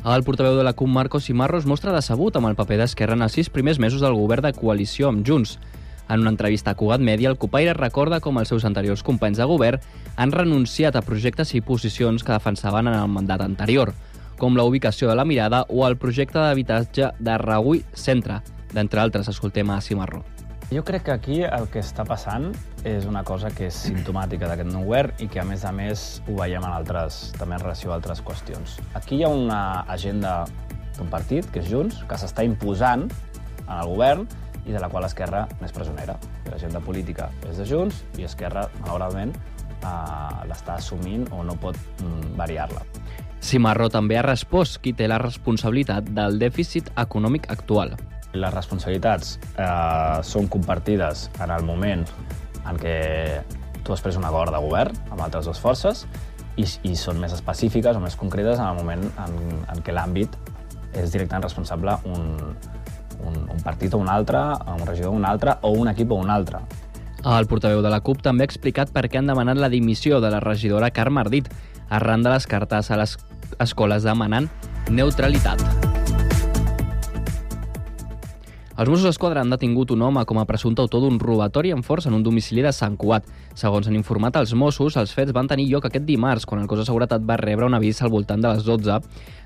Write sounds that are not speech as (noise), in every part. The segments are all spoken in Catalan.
El portaveu de la CUP, Marcos Simarro, es mostra decebut amb el paper d'Esquerra en els sis primers mesos del govern de coalició amb Junts. En una entrevista a Cugat Media, el copaire recorda com els seus anteriors companys de govern han renunciat a projectes i posicions que defensaven en el mandat anterior, com la ubicació de la mirada o el projecte d'habitatge de Ragui Centre. D'entre altres, escoltem a Simarro. Jo crec que aquí el que està passant és una cosa que és simptomàtica d'aquest nou govern i que, a més a més, ho veiem en altres, també en relació a altres qüestions. Aquí hi ha una agenda d'un partit, que és Junts, que s'està imposant en el govern i de la qual Esquerra n'és presonera. L'agenda política és de Junts i Esquerra, malauradament, eh, l'està assumint o no pot mm, variar-la. Simarro també ha respost qui té la responsabilitat del dèficit econòmic actual. Les responsabilitats eh, són compartides en el moment en què tu has pres un acord de govern amb altres dues forces i, i són més específiques o més concretes en el moment en, en què l'àmbit és directament responsable un, un, un partit o un altre, un regidor o un altre, o un equip o un altre. El portaveu de la CUP també ha explicat per què han demanat la dimissió de la regidora Carme Ardit arran de les cartes a les escoles demanant neutralitat. Els Mossos d'Esquadra han detingut un home com a presumpte autor d'un robatori en força en un domicili de Sant Cuat. Segons han informat els Mossos, els fets van tenir lloc aquest dimarts, quan el cos de seguretat va rebre un avís al voltant de les 12,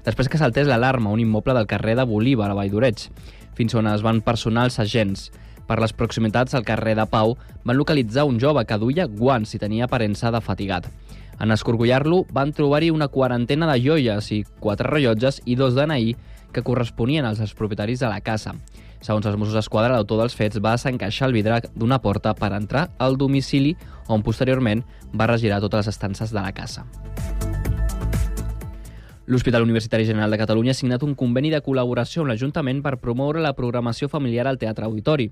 després que saltés l'alarma a un immoble del carrer de Bolívar, a Vall d'Oreig, fins on es van personar els agents. Per les proximitats al carrer de Pau, van localitzar un jove que duia guants i tenia aparença de fatigat. En escorgullar-lo, van trobar-hi una quarantena de joies i quatre rellotges i dos d'anaí que corresponien als propietaris de la casa. Segons els Mossos d'Esquadra, l'autor dels fets va s'encaixar el vidre d'una porta per entrar al domicili, on posteriorment va regirar totes les estances de la casa. L'Hospital Universitari General de Catalunya ha signat un conveni de col·laboració amb l'Ajuntament per promoure la programació familiar al Teatre Auditori.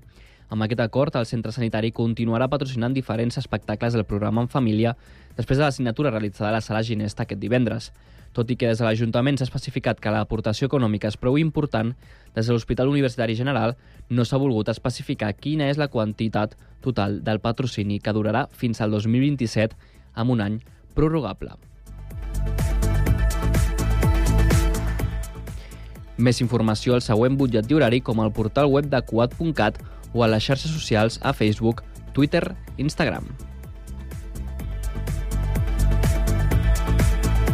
Amb aquest acord, el centre sanitari continuarà patrocinant diferents espectacles del programa en família després de la signatura realitzada a la sala Ginesta aquest divendres. Tot i que des de l'Ajuntament s'ha especificat que l'aportació econòmica és prou important, des de l'Hospital Universitari General no s'ha volgut especificar quina és la quantitat total del patrocini que durarà fins al 2027 amb un any prorrogable. Més informació al següent butlletí horari com al portal web de Cuat.cat o a les xarxes socials a Facebook, Twitter, Instagram.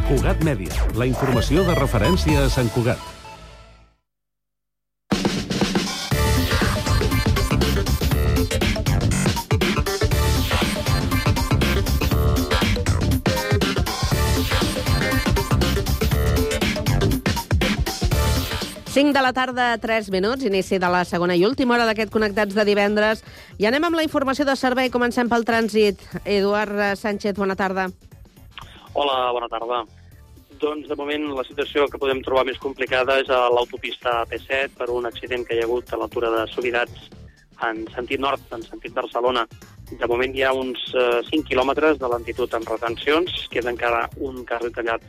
Cugat Mèdia, la informació de referència a Sant Cugat. Cinc de la tarda, 3 minuts, inici de la segona i última hora d'aquest Connectats de divendres. I anem amb la informació de servei. Comencem pel trànsit. Eduard Sánchez, bona tarda. Hola, bona tarda. Doncs, de moment, la situació que podem trobar més complicada és a l'autopista P7 per un accident que hi ha hagut a l'altura de Sobirats en sentit nord, en sentit Barcelona. De moment hi ha uns eh, 5 quilòmetres de lentitud amb retencions, queda encara un carrer tallat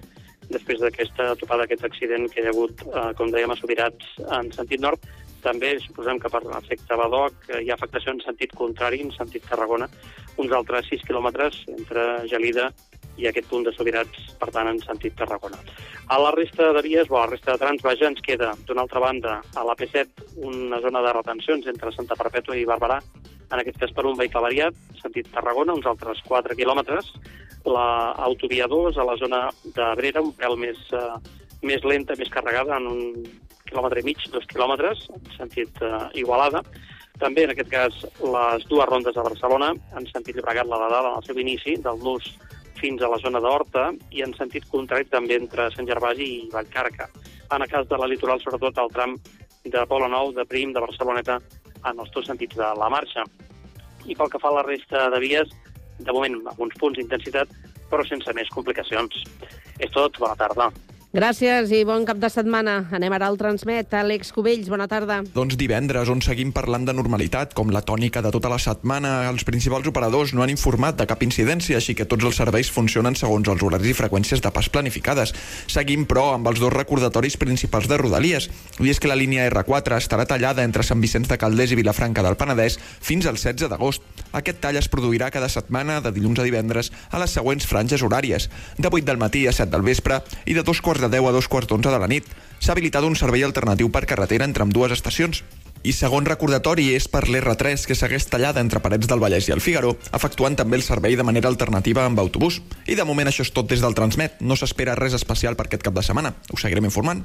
després d'aquesta topada, aquest accident que hi ha hagut, eh, com dèiem, a Sobirats en sentit nord. També suposem que per efecte Badoc hi ha afectació en sentit contrari, en sentit Tarragona, uns altres 6 quilòmetres entre Gelida i aquest punt de Sobirats, per tant, en sentit Tarragona. A la resta de vies, o a la resta de trams, vaja, ens queda, d'una altra banda, a la P7, una zona de retencions entre Santa Perpètua i Barberà, en aquest cas per un vehicle variat, sentit Tarragona, uns altres 4 quilòmetres. La autovia 2, a la zona de Brera, un pèl més, uh, més lenta, més carregada, en un quilòmetre i mig, dos quilòmetres, en sentit uh, Igualada. També, en aquest cas, les dues rondes de Barcelona, en sentit Llobregat, la de dalt, en el seu inici, del nus fins a la zona d'Horta i en sentit contrari també entre Sant Gervasi i Vallcarca. En el cas de la litoral, sobretot el tram de Poble Nou, de Prim, de Barceloneta, en els dos sentits de la marxa. I pel que fa a la resta de vies, de moment, alguns punts d'intensitat, però sense més complicacions. És tot, bona tarda. Gràcies i bon cap de setmana. Anem ara al Transmet. Àlex Cubells, bona tarda. Doncs divendres, on seguim parlant de normalitat, com la tònica de tota la setmana, els principals operadors no han informat de cap incidència, així que tots els serveis funcionen segons els horaris i freqüències de pas planificades. Seguim, però, amb els dos recordatoris principals de Rodalies, i és que la línia R4 estarà tallada entre Sant Vicenç de Calders i Vilafranca del Penedès fins al 16 d'agost. Aquest tall es produirà cada setmana, de dilluns a divendres, a les següents franges horàries, de 8 del matí a 7 del vespre i de dos quarts de 10 a dos quarts d'onze de la nit. S'ha habilitat un servei alternatiu per carretera entre amb dues estacions. I segon recordatori és per l'R3, que segueix tallada entre Parets del Vallès i el Figaro, efectuant també el servei de manera alternativa amb autobús. I de moment això és tot des del Transmet. No s'espera res especial per aquest cap de setmana. Us seguirem informant.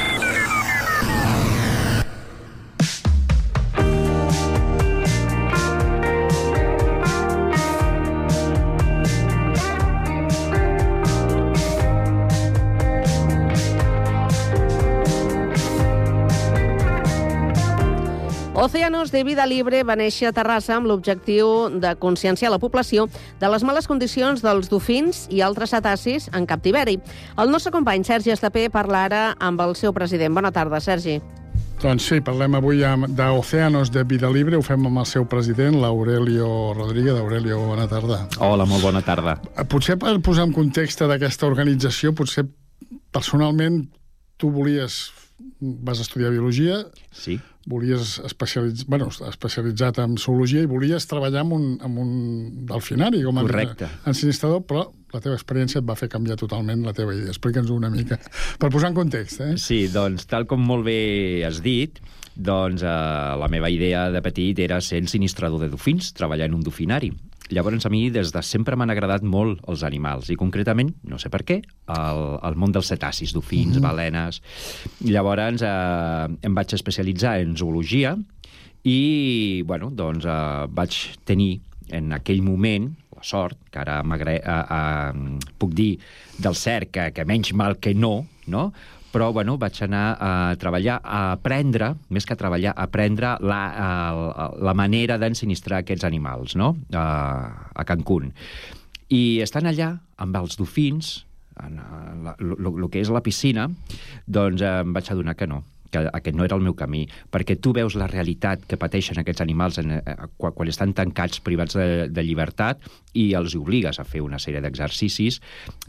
De Vida Libre va néixer a Terrassa amb l'objectiu de conscienciar la població de les males condicions dels dofins i altres cetacis en captiveri. El nostre company Sergi Estapé parla ara amb el seu president. Bona tarda, Sergi. Doncs sí, parlem avui amb- d'Oceanos de Vida Libre, ho fem amb el seu president, l'Aurelio Rodríguez. Aurelio, bona tarda. Hola, molt bona tarda. Eh, Potser per posar en context d'aquesta organització, potser personalment tu volies, vas estudiar biologia, Sí, volies especialitzar, bueno, especialitzat en zoologia i volies treballar amb un, amb un delfinari com a Correcte. ensinistrador, però la teva experiència et va fer canviar totalment la teva idea. Explica'ns una mica, per posar en context, eh? sí, doncs tal com molt bé has dit, doncs eh, la meva idea de petit era ser ensinistrador de dofins, treballar en un dofinari. Llavors, a mi, des de sempre m'han agradat molt els animals, i concretament, no sé per què, el, el món dels cetacis, dofins, mm -hmm. balenes... Llavors, eh, em vaig especialitzar en zoologia i, bueno, doncs eh, vaig tenir en aquell moment la sort, que ara eh, eh, puc dir del cert que, que menys mal que no, no? però bueno, vaig anar a treballar, a aprendre, més que a treballar, a aprendre la, a, la manera d'ensinistrar aquests animals, no?, a, a Cancún. I estant allà, amb els dofins, en el que és la piscina, doncs em vaig adonar que no, que aquest no era el meu camí, perquè tu veus la realitat que pateixen aquests animals en, eh, quan, quan estan tancats, privats de, de llibertat, i els obligues a fer una sèrie d'exercicis,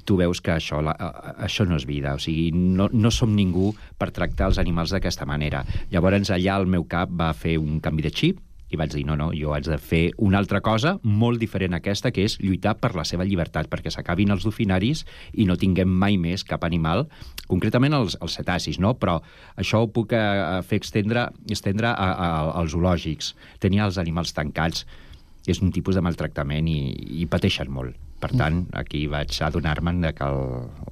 tu veus que això, la, això no és vida, o sigui, no, no som ningú per tractar els animals d'aquesta manera. Llavors, allà el meu cap va fer un canvi de xip, i vaig dir, no, no, jo haig de fer una altra cosa molt diferent a aquesta, que és lluitar per la seva llibertat, perquè s'acabin els dofinaris i no tinguem mai més cap animal, concretament els, els cetacis, no? però això ho puc eh, fer extendre, estendre a, a, als zoològics. Tenir els animals tancats és un tipus de maltractament i, i pateixen molt. Per tant, aquí vaig adonar-me'n que el,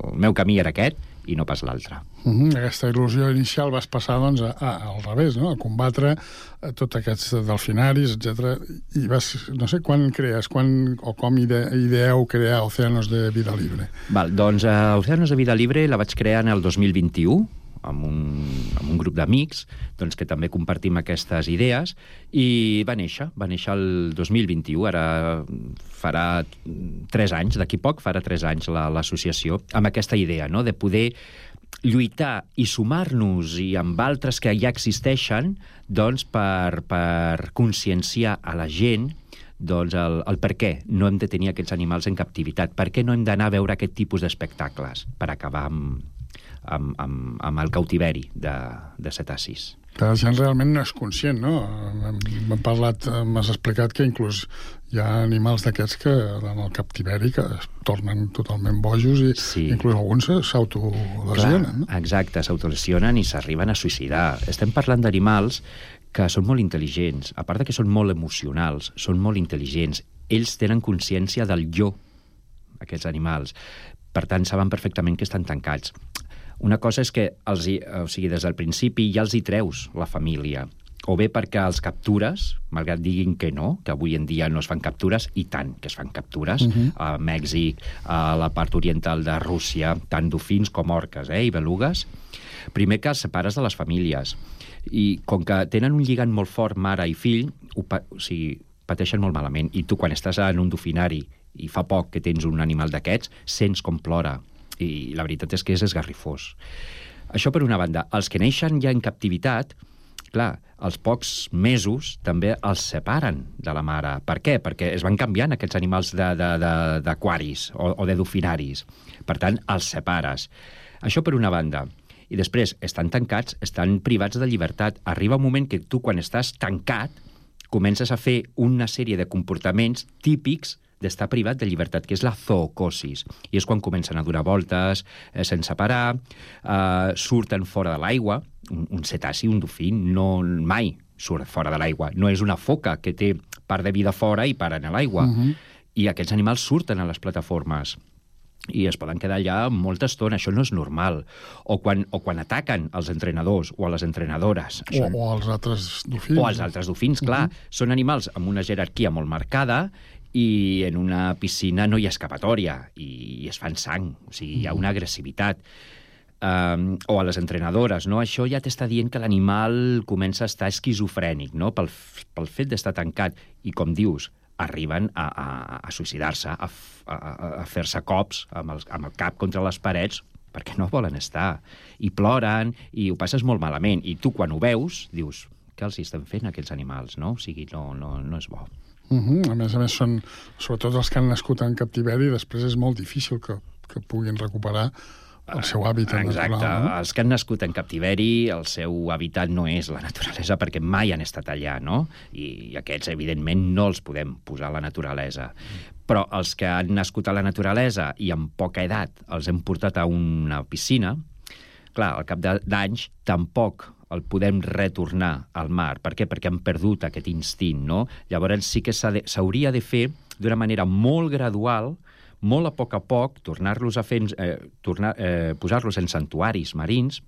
el meu camí era aquest i no pas l'altre. Uh -huh. Aquesta il·lusió inicial vas passar doncs, a, a, al revés, no? a combatre a tots aquests delfinaris, etc. I vas, no sé, quan crees, quan o com ide ideeu crear Océanos de Vida Libre? Val, doncs uh, Oceanos de Vida Libre la vaig crear en el 2021, amb un, amb un grup d'amics doncs, que també compartim aquestes idees i va néixer, va néixer el 2021, ara farà tres anys, d'aquí poc farà tres anys l'associació, la, amb aquesta idea no? de poder lluitar i sumar-nos i amb altres que ja existeixen doncs, per, per conscienciar a la gent doncs el, el per què no hem de tenir aquests animals en captivitat, per què no hem d'anar a veure aquest tipus d'espectacles per acabar amb, amb, amb, amb el cautiveri de, de cetacis. La gent realment no és conscient, no? Hem parlat, m'has explicat que inclús hi ha animals d'aquests que en el captiveri que es tornen totalment bojos i Sí. inclús alguns s'autolesionen, no? Exacte, s'autolesionen i s'arriben a suïcidar. Estem parlant d'animals que són molt intel·ligents. A part de que són molt emocionals, són molt intel·ligents. Ells tenen consciència del jo, aquests animals. Per tant, saben perfectament que estan tancats. Una cosa és que els hi, o sigui, des del principi ja els hi treus la família o bé perquè els captures, malgrat diguin que no, que avui en dia no es fan captures, i tant que es fan captures, Mhm. a Mèxic, a la part oriental de Rússia, tant dofins com orques eh, i belugues, primer que els separes de les famílies. I com que tenen un lligant molt fort mare i fill, ho o sigui, pateixen molt malament. I tu, quan estàs en un dofinari i fa poc que tens un animal d'aquests, sents com plora. I la veritat és que és esgarrifós. Això per una banda. Els que neixen ja en captivitat, clar, als pocs mesos també els separen de la mare. Per què? Perquè es van canviant aquests animals d'aquaris o, o de dofinaris. Per tant, els separes. Això per una banda. I després, estan tancats, estan privats de llibertat. Arriba un moment que tu, quan estàs tancat, comences a fer una sèrie de comportaments típics d'estar privat de llibertat, que és la zoocosis. I és quan comencen a donar voltes eh, sense parar, eh, surten fora de l'aigua. Un, un cetaci, un dofí, no mai surt fora de l'aigua. No és una foca que té part de vida fora i part a l'aigua. Mhm. I aquests animals surten a les plataformes i es poden quedar allà molta estona. Això no és normal. O quan, o quan ataquen els entrenadors o a les entrenadores. O, Això o els altres dofins. o els altres dofins, clar. Mhm. Són animals amb una jerarquia molt marcada i en una piscina no hi ha escapatòria i es fan sang, o sigui, hi ha una agressivitat. Um, o a les entrenadores, no? Això ja t'està dient que l'animal comença a estar esquizofrènic, no? Pel, pel fet d'estar tancat. I, com dius, arriben a, a, a suïcidar-se, a, a, a- a fer-se cops amb el, amb el cap contra les parets perquè no volen estar. I ploren, i ho passes molt malament. I tu, quan ho veus, dius, què els hi estan fent aquests animals, no? O sigui, no, no, no és bo. Uh -huh. A més a més, són, sobretot els que han nascut en captiveri, després és molt difícil que, que puguin recuperar el seu hàbitat Exacte. natural. No? Els que han nascut en captiveri, el seu habitat no és la naturalesa perquè mai han estat allà, no? I, i aquests, evidentment, no els podem posar a la naturalesa. Però els que han nascut a la naturalesa i amb poca edat els hem portat a una piscina, clar, al cap d'anys tampoc el podem retornar al mar. Per què? Perquè han perdut aquest instint, no? Llavors sí que s'ha de- s'hauria de fer d'una manera molt gradual, molt a poc a poc, tornar-los a fer, eh, tornar, eh, posar-los en santuaris marins,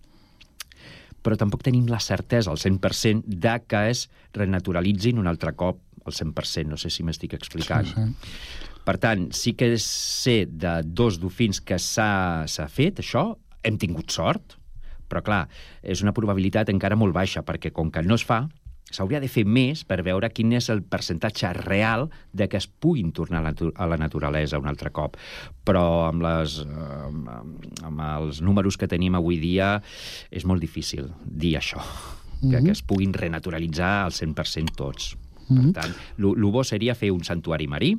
però tampoc tenim la certesa al 100% de que es renaturalitzin un altre cop al 100%. No sé si m'estic explicant. Sí, sí. Per tant, sí que sé de dos dofins que s'ha fet això, hem tingut sort, però clar, és una probabilitat encara molt baixa, perquè com que no es fa, s'hauria de fer més per veure quin és el percentatge real de que es puguin tornar a la, a la naturalesa un altre cop. Però amb, les, eh, amb, amb- els números que tenim avui dia és molt difícil dir això, que, Mhm. que es puguin renaturalitzar al 100% tots. Mhm. Per tant, el bo seria fer un santuari marí,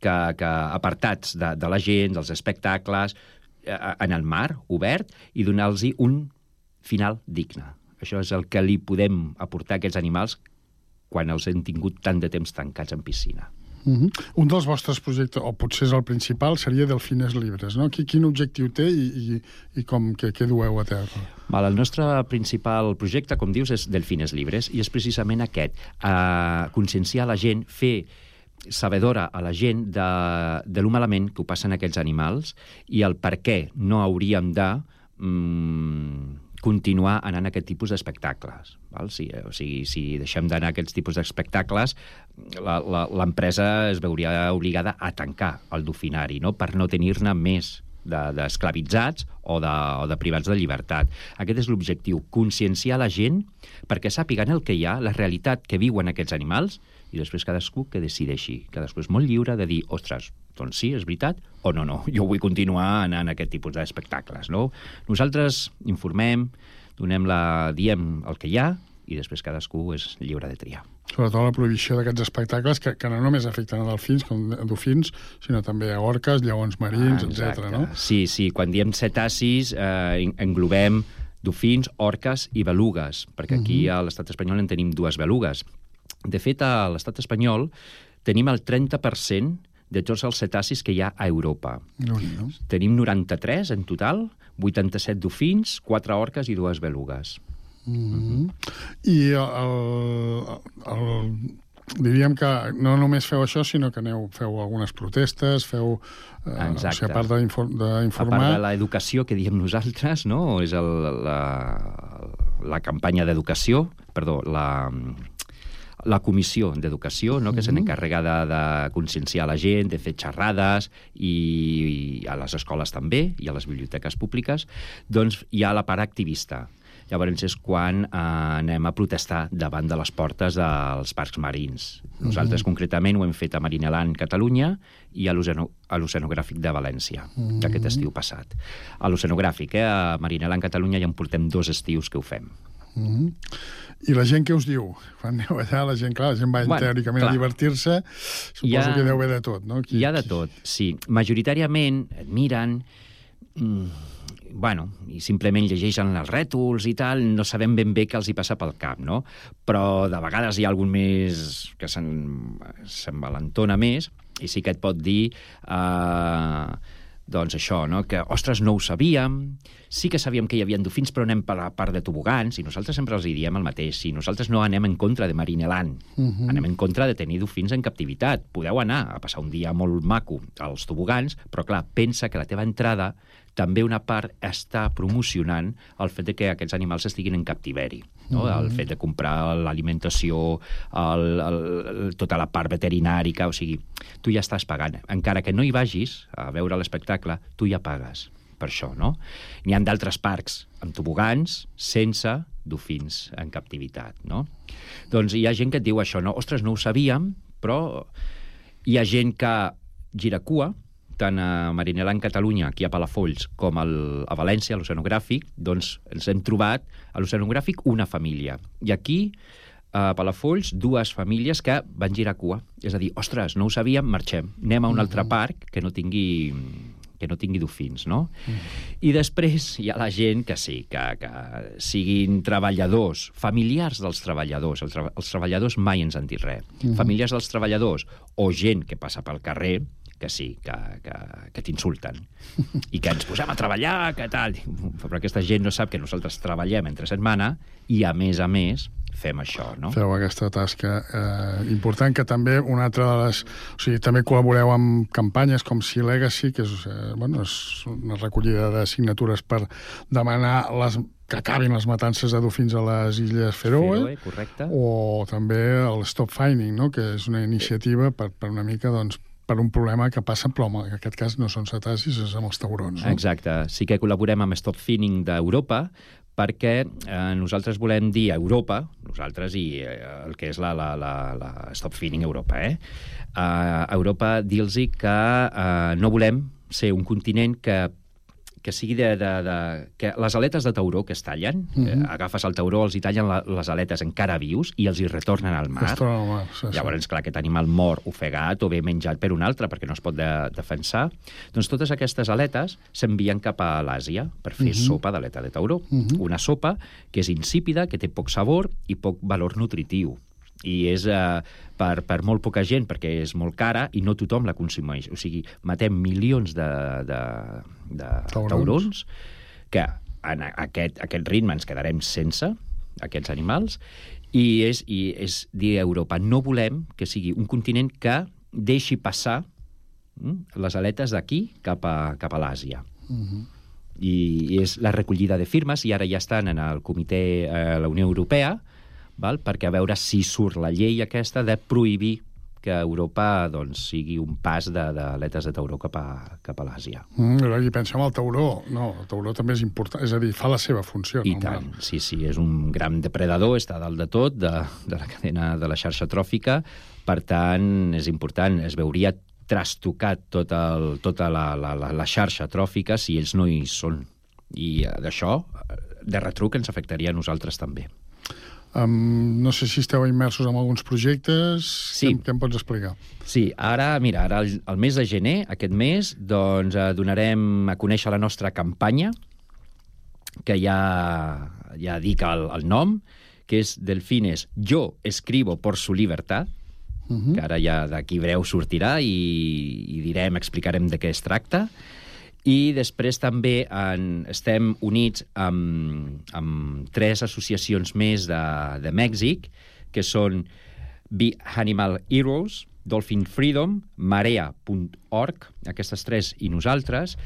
que, que apartats de, de la gent, dels espectacles, en el mar, obert, i donar-los un final digne. Això és el que li podem aportar a aquests animals quan els hem tingut tant de temps tancats en piscina. Uh -huh. Un dels vostres projectes, o potser és el principal, seria Delfines Libres, no? Qui, quin objectiu té i, i, i com que, què dueu a terra? Val, el nostre principal projecte, com dius, és Delfines Libres, i és precisament aquest, eh, conscienciar la gent, fer sabedora a la gent de, de lo malament que ho passen aquests animals i el per què no hauríem de mm, continuar anant a aquest tipus d'espectacles. Si, o sigui, si deixem d'anar a aquests tipus d'espectacles, l'empresa es veuria obligada a tancar el dofinari, no? per no tenir-ne més de- d'esclavitzats de, o, de, o de privats de llibertat. Aquest és l'objectiu, conscienciar la gent perquè sàpiguen el que hi ha, la realitat que viuen aquests animals, i després cadascú que decideixi. Cadascú és molt lliure de dir, ostres, doncs sí, és veritat, o no, no, (laughs) jo vull continuar anant a aquest tipus d'espectacles, no? Nosaltres informem, donem la, diem el que hi ha, i després cadascú és lliure de triar. Sobretot la prohibició d'aquests espectacles que, que no només afecten a delfins, com a dofins, sinó també a orques, lleons marins, Ah, etc. no? Sí, sí, quan diem cetacis eh, en- englobem dofins, orques i belugues, perquè aquí Mhm. a l'estat espanyol en tenim dues belugues. De fet, a l'estat espanyol tenim el 30% de tots els cetacis que hi ha a Europa. nhi no? Tenim 93 en total, 87 dofins, 4 orques i dues belugues. Mm -hmm. I el, el, diríem que no només feu això, sinó que aneu, feu algunes protestes, feu... Eh, o sigui, a part d'infor- A d'informar... part de l'educació que diem nosaltres, no? és el, la, la campanya d'educació perdó, la, la comissió d'educació, no? que se Mhm. n'encarrega de, de conscienciar la gent, de fer xerrades, i, i a les escoles també, i a les biblioteques públiques, doncs hi ha la part activista. Llavors és quan eh, anem a protestar davant de les portes dels parcs marins. Nosaltres, Mhm. concretament, ho hem fet a Marineland, Catalunya, i a l'Oceano- a l'Oceanogràfic de València, Mhm. aquest estiu passat. A l'Oceanogràfic, eh, a Marineland, Catalunya, ja en portem dos estius que ho fem. Mm I la gent què us diu? Quan aneu allà, la gent, clar, la gent va Bueno, teòricament clar. a divertir-se, suposo ha- que deu haver de tot, no? Hi ha de tot, sí. Majoritàriament et miren, mm, bueno, i simplement llegeixen els rètols i tal, no sabem ben bé què els hi passa pel cap, no? Però de vegades hi ha algun més que se'n- s'envalentona més i sí que et pot dir eh, doncs això, no? que, ostres, no ho sabíem, sí que sabíem que hi havia dofins, però anem per la part de tobogans, i nosaltres sempre els diem el mateix, si nosaltres no anem en contra de Marineland, Mhm. anem en contra de tenir dofins en captivitat. Podeu anar a passar un dia molt maco als tobogans, però clar, pensa que la teva entrada també una part està promocionant el fet de que aquests animals estiguin en captiveri. No? Mhm. El fet de comprar l'alimentació, tota la part veterinàrica, o sigui, tu ja estàs pagant. Encara que no hi vagis a veure l'espectacle, tu ja pagues per això, no? N'hi han d'altres parcs amb tobogans sense dofins en captivitat, no? Doncs hi ha gent que et diu això, no? Ostres, no ho sabíem, però hi ha gent que gira cua, tant a Marineland Catalunya, aquí a Palafolls, com al, a València, a l'Oceanogràfic, doncs ens hem trobat a l'Oceanogràfic una família. I aquí, a Palafolls, dues famílies que van girar cua. És a dir, ostres, no ho sabíem, marxem. Anem a un altre parc que no tingui que no tingui dofins, no? I després hi ha la gent que sí, que, que siguin treballadors, familiars dels treballadors. Els, tra els treballadors mai ens han dit res. Mhm. Familiars dels treballadors o gent que passa pel carrer que sí, que, que, que t'insulten (laughs) i que ens posem a treballar, que tal. Però aquesta gent no sap que nosaltres treballem entre setmana i, a més a més, fem això, no? Feu aquesta tasca eh, important, que també una altra de les... O sigui, també col·laboreu amb campanyes com Sea Legacy, que és, eh, bueno, és una recollida de signatures per demanar les, que acabin les matances de dofins a les Illes Feroe, Feroe, correcte. o també el Stop Finding, no? que és una iniciativa per, per una mica doncs, per un problema que passa, però en aquest cas no són cetacis, és amb els taurons. No? Exacte. Sí que col·laborem amb Stop Finning d'Europa perquè eh, nosaltres volem dir Europa, nosaltres i eh, el que és la, la, la, la Stop Finning Europa, eh? A Europa dir-los que eh, no volem ser un continent que que sigui de, de, de... que les aletes de tauró que es tallen, mm Mhm. -hmm. agafes el tauró, els hi tallen la, les aletes encara vius i els hi retornen al mar. Al mar, sí, sí. Llavors, clar, aquest animal mor ofegat o bé menjat per un altre perquè no es pot de, defensar. Doncs totes aquestes aletes s'envien cap a l'Àsia per fer Mhm. sopa d'aleta de tauró. Mhm. Una sopa que és insípida, que té poc sabor i poc valor nutritiu i és eh, per, per molt poca gent perquè és molt cara i no tothom la consumeix. O sigui, matem milions de, de, de Taurons. taurons que en aquest, aquest ritme ens quedarem sense aquests animals i és, i és dir a Europa, no volem que sigui un continent que deixi passar mm, les aletes d'aquí cap a, cap a l'Àsia Mhm. i, i és la recollida de firmes i ara ja estan en el comitè a la Unió Europea val? perquè a veure si surt la llei aquesta de prohibir que Europa doncs, sigui un pas de- d'aletes de, de tauró cap a, cap a l'Àsia. Mm, però aquí pensem al tauró. No, el tauró també és important, és a dir, fa la seva funció. I no, tant, sí, sí, és un gran depredador, està dalt de tot, de, de la cadena de la xarxa tròfica, per tant, és important, es veuria trastocat tot el, tota la, la, la, la xarxa tròfica si ells no hi són. I eh, d'això, de retruc, ens afectaria a nosaltres també. Um, no sé si esteu immersos en alguns projectes. Sí. Què, què em pots explicar? Sí, ara, mira, ara el, el mes de gener, aquest mes, doncs eh, donarem a conèixer la nostra campanya, que ja, ja dic el, el nom, que és Delfines, yo escribo por su libertad, Uh -huh. que ara ja d'aquí breu sortirà i, i direm, explicarem de què es tracta. I després també en, estem units amb, amb tres associacions més de, de Mèxic, que són Be Animal Heroes, Dolphin Freedom, Marea.org, aquestes tres i nosaltres,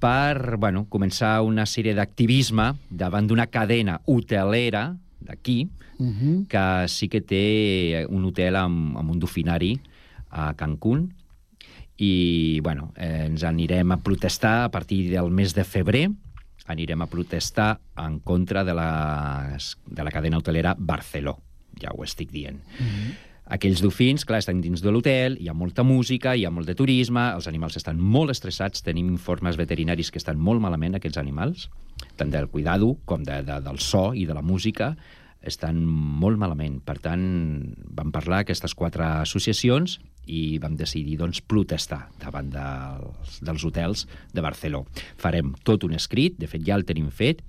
per bueno, començar una sèrie d'activisme davant d'una cadena hotelera d'aquí, Uh -huh. que sí que té un hotel amb, amb un dofinari a Cancún i bueno, eh, ens anirem a protestar a partir del mes de febrer anirem a protestar en contra de la, de la cadena hotelera Barceló, ja ho estic dient. Mm -hmm. Aquells dofins, clar, estan dins de l'hotel, hi ha molta música, hi ha molt de turisme, els animals estan molt estressats, tenim informes veterinaris que estan molt malament, aquests animals, tant del cuidado com de, de, del so i de la música, estan molt malament. Per tant, vam parlar aquestes quatre associacions i vam decidir doncs, protestar davant dels, dels hotels de Barceló. Farem tot un escrit, de fet ja el tenim fet,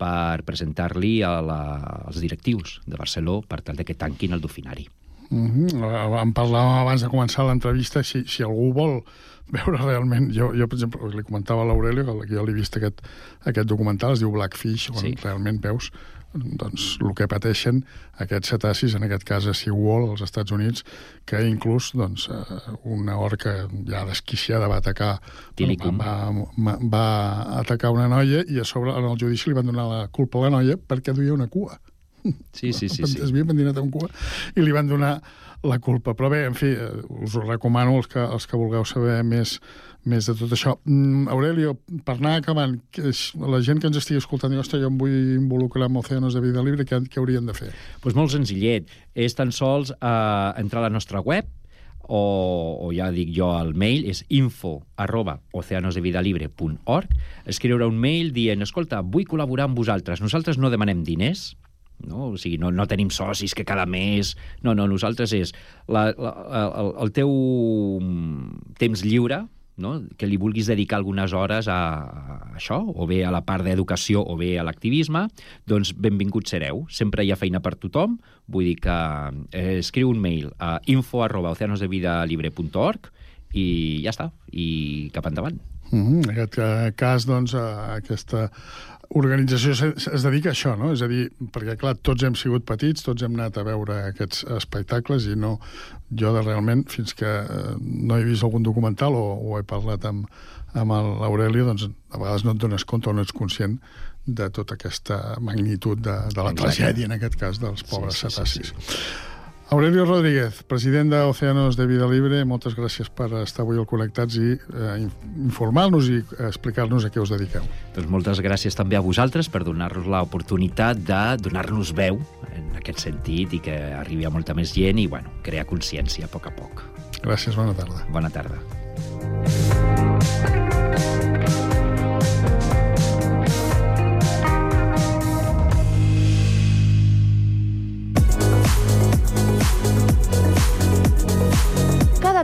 per presentar-li als directius de Barceló per tal de que tanquin el dofinari. Uh -huh. En parlàvem abans de començar l'entrevista, si, si algú vol (laughs) veure realment... Jo, jo per exemple, li comentava a l'Aurelio, que jo l'he vist aquest, aquest documental, es diu Blackfish, on Sí. realment veus doncs, el que pateixen aquests cetacis, en aquest cas a Seawall, als Estats Units, que inclús doncs, eh, una orca ja desquiciada va atacar Tilicum. va, va, va atacar una noia i a sobre en el judici li van donar la culpa a la noia perquè duia una cua. Sí, sí, sí. sí. Es havia pentinat amb cua i li van donar la culpa. Però bé, en fi, eh, us ho recomano els que, els que vulgueu saber més, més de tot això. Mm, Aurelio, per anar acabant, la gent que ens estigui escoltant, ostres, jo em vull involucrar amb Océanos de Vida Libre, què, què haurien de fer? Pues molt senzillet. És tan sols eh, entrar a la nostra web o, o ja dic jo el mail, és info arroba oceanosdevidalibre.org, escriure un mail dient, escolta, vull col·laborar amb vosaltres. Nosaltres no demanem diners, no? O sigui, no, no tenim socis que cada mes... No, no, nosaltres és la, la, el, el teu mm, temps lliure, no? que li vulguis dedicar algunes hores a, a això, o bé a la part d'educació o bé a l'activisme, doncs benvinguts sereu. Sempre hi ha feina per tothom. Vull dir que eh, escriu un mail a info arroba oceanosdevidalibre.org i ja està, i cap endavant. Mm -hmm. En aquest cas, doncs, aquesta organització es dedica a això, no? És a dir, perquè, clar, tots hem sigut petits, tots hem anat a veure aquests espectacles i no, jo de realment, fins que eh, no he vist algun documental o, o he parlat amb, amb l'Aurelio, doncs a vegades no et dones compte o no ets conscient de tota aquesta magnitud de, de la Exacte. tragèdia, en aquest cas, dels pobres sí, sí, cetacis. sí. Aurelio Rodríguez, president d'Oceanos de Vida Libre, moltes gràcies per estar avui al Connectats i eh, in- informar-nos i explicar-nos a què us dediqueu. Doncs moltes gràcies també a vosaltres per donar-nos l'oportunitat de donar-nos veu en aquest sentit i que arribi a molta més gent i, bueno, crear consciència a poc a poc. Gràcies, bona tarda. Bona tarda.